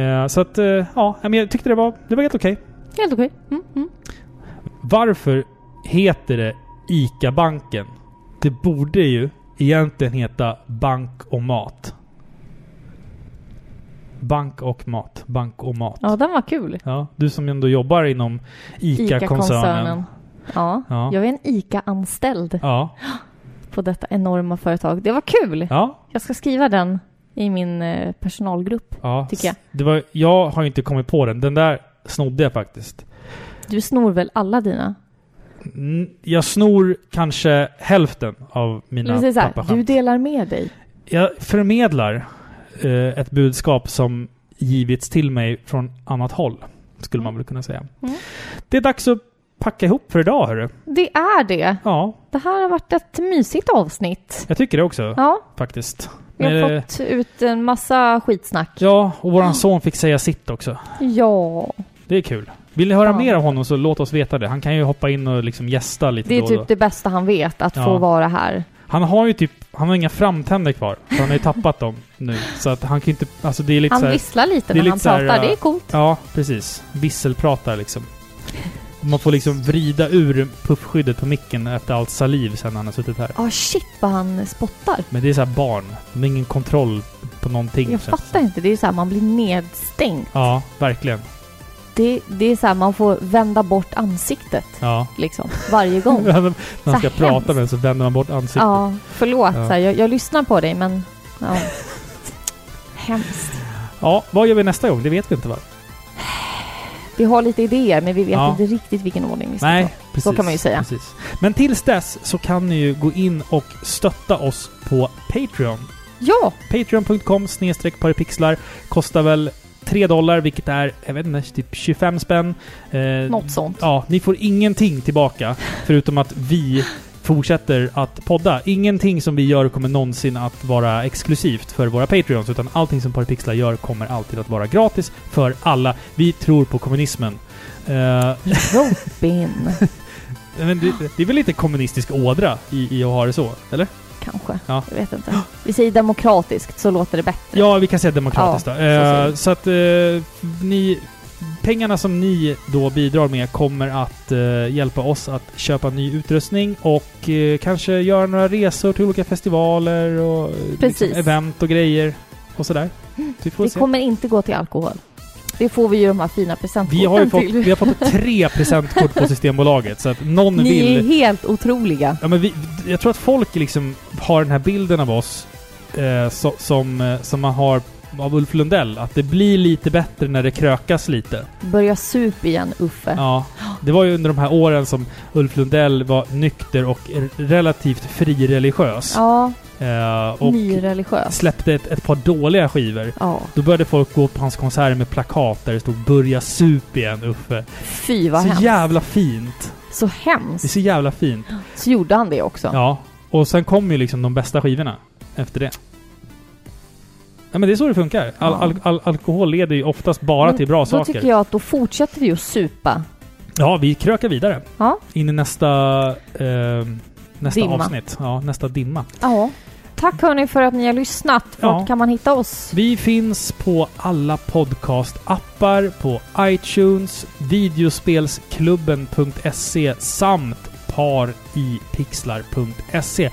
B: Eh, så att, eh, ja, men jag tyckte det var, det var helt okej.
A: Helt okej. Mm, mm.
B: Varför heter det ICA-banken? Det borde ju egentligen heta Bank och Mat. Bank och mat. Bank och mat.
A: Ja, den var kul.
B: Ja, du som ändå jobbar inom ICA-koncernen.
A: Ja,
B: Ja.
A: jag är en ICA-anställd
B: Ja.
A: på detta enorma företag. Det var kul!
B: Ja.
A: Jag ska skriva den i min eh, personalgrupp.
B: ja.
A: Tycker jag.
B: Det var, jag har inte kommit på den. Den där snodde jag faktiskt.
A: Du snor väl alla dina?
B: Mm, Jag snor kanske hälften av mina pappaskämt.
A: du delar med dig.
B: Jag förmedlar eh, ett budskap som givits till mig från annat håll. Skulle man väl kunna säga.
A: Mm.
B: Det är dags att packa ihop för idag, hörru.
A: Det är det.
B: Ja,
A: Det här har varit ett mysigt avsnitt.
B: jag tycker det också.
A: Ja,
B: Faktiskt.
A: vi har
B: Eh,
A: fått ut en massa skitsnack.
B: Ja, och våran son fick säga sitt också.
A: Ja,
B: Det är kul. Vill ni höra
A: Ja.
B: mer av honom så låt oss veta det. Han kan ju hoppa in och liksom gästa lite
A: det är
B: då och då.
A: typ det bästa han vet, att
B: Ja.
A: få vara här.
B: Han har ju typ, han har inga framtänder kvar. Han har ju tappat dem nu. Så att han kan ju inte, alltså det är lite
A: Han
B: så här,
A: visslar lite när han
B: så här,
A: pratar, det
B: äh,
A: är coolt.
B: Ja, precis. Visselpratar liksom. Man får liksom vrida ur puffskyddet på micken efter allt saliv sen han har suttit här.
A: Ja, shit vad han spottar.
B: Men det är så här barn. De har ingen kontroll på någonting.
A: Jag fattar inte, det är så här, man blir nedstängd.
B: Ja, verkligen.
A: Det, det är så här, man får vända bort ansiktet
B: Ja.
A: liksom, varje gång.
B: När man
A: Så
B: ska
A: hemskt.
B: prata med en så vänder man bort ansiktet.
A: Ja, förlåt.
B: Ja.
A: Så här, jag, jag lyssnar på dig, men... Ja. Hemskt.
B: Ja, vad gör vi nästa gång? Det vet vi inte va?
A: Vi har lite idéer, men vi vet
B: Ja.
A: inte riktigt vilken ordning vi ska
B: Nej,
A: ta.
B: precis.
A: kan man ju säga.
B: Precis. Men tills dess så kan ni ju gå in och stötta oss på Patreon.
A: Ja,
B: Patreon.com snedstreck paripixlar kostar väl 3 dollar, vilket är, jag vet inte, typ 25 spänn. Eh,
A: något sånt.
B: Ja, ni får ingenting tillbaka förutom att vi fortsätter att podda. Ingenting som vi gör kommer någonsin att vara exklusivt för våra Patreons, utan allting som Paripixlar gör kommer alltid att vara gratis för alla. Vi tror på kommunismen. Eh,
A: Robin,
B: men det, det är väl lite kommunistisk ådra i, i att ha det så, eller?
A: Kanske.
B: Ja.
A: Jag vet inte. Vi säger demokratiskt, så låter det bättre.
B: Ja, vi kan säga demokratiskt
A: Ja,
B: då.
A: så
B: Eh,
A: vi.
B: så att eh, ni... Pengarna som ni då bidrar med kommer att eh, hjälpa oss att köpa ny utrustning och eh, kanske göra några resor till olika festivaler och eh, liksom, event och grejer och sådär. Så vi se.
A: kommer inte gå till alkohol. Det får vi ju de här fina presentkorten
B: Vi har ju fått,
A: till.
B: vi har fått tre presentkort på Systembolaget så att någon
A: Ni
B: vill...
A: är helt otroliga.
B: Ja, men vi, jag tror att folk liksom har den här bilden av oss eh, so, som, eh, som man har av Ulf Lundell. Att det blir lite bättre när det krökas lite.
A: Börja sup igen, Uffe.
B: Ja. Det var ju under de här åren som Ulf Lundell var nykter och relativt frireligiös.
A: Ja,
B: Eh, och
A: Nyreligiös.
B: släppte ett, ett par dåliga skivor.
A: Ja.
B: Då började folk gå på hans konserter med plakat där det stod 'Börja sup igen' uppe.
A: Fy vad
B: Så
A: hemskt.
B: jävla fint.
A: Så
B: Det är
A: hemskt.
B: så jävla fint.
A: Så gjorde han det också.
B: Ja. Och sen kom ju liksom de bästa skivorna efter det. Ja men det är så det funkar. Al
A: Ja.
B: al al alkohol leder ju oftast bara
A: Men
B: till bra
A: Då
B: saker.
A: tycker jag att då fortsätter vi att supa.
B: Ja, vi krökar vidare.
A: Ja.
B: In i nästa... Eh, nästa
A: Dimma.
B: avsnitt. Ja, nästa dimma.
A: Ja. Tack hörni för att ni har lyssnat. Vart
B: Ja.
A: kan man hitta oss?
B: Vi finns på alla podcast-appar, på iTunes, videospelsklubben.se samt paripixlar.se.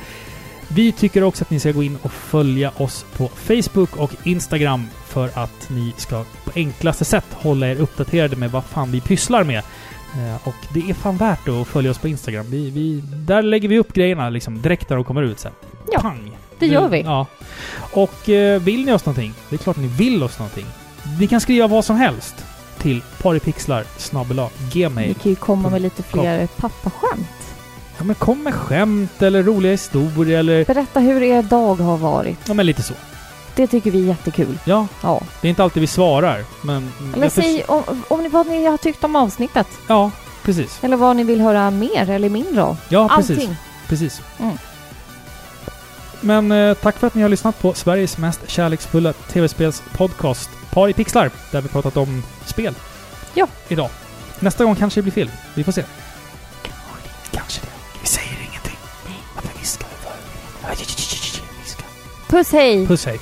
B: Vi tycker också att ni ska gå in och följa oss på Facebook och Instagram för att ni ska på enklaste sätt hålla er uppdaterade med vad fan vi pysslar med. Eh, Och det är fan värt att följa oss på Instagram. Vi, vi, där lägger vi upp grejerna liksom direkt när de kommer ut sen.
A: Ja,
B: Pang!
A: Det gör vi.
B: Ja. Och eh, vill ni oss någonting? Det är klart ni vill oss någonting. Ni kan skriva vad som helst till paripixlar gmail.
A: kan ju komma med lite fler pappaskämt.
B: Ja men kom med skämt eller roliga historier eller...
A: Berätta hur er dag har varit.
B: Ja men lite så.
A: Det tycker vi är jättekul.
B: Ja,
A: Ja.
B: det är inte alltid vi svarar men... Förs-
A: säg om, om ni, vad ni har tyckt om avsnittet.
B: Ja, precis.
A: Eller vad ni vill höra mer eller mindre av.
B: Ja, precis.
A: Allting.
B: Precis.
A: Mm.
B: Men eh, tack för att ni har lyssnat på Sveriges mest kärleksfulla tv-spelspodcast Par i pixlar, där vi pratat om spel.
A: Ja.
B: Idag. Nästa gång kanske det blir film. Vi får se. Kanske det. Vi säger ingenting. Varför viskar vi för?
A: Puss hej!
B: Puss hej.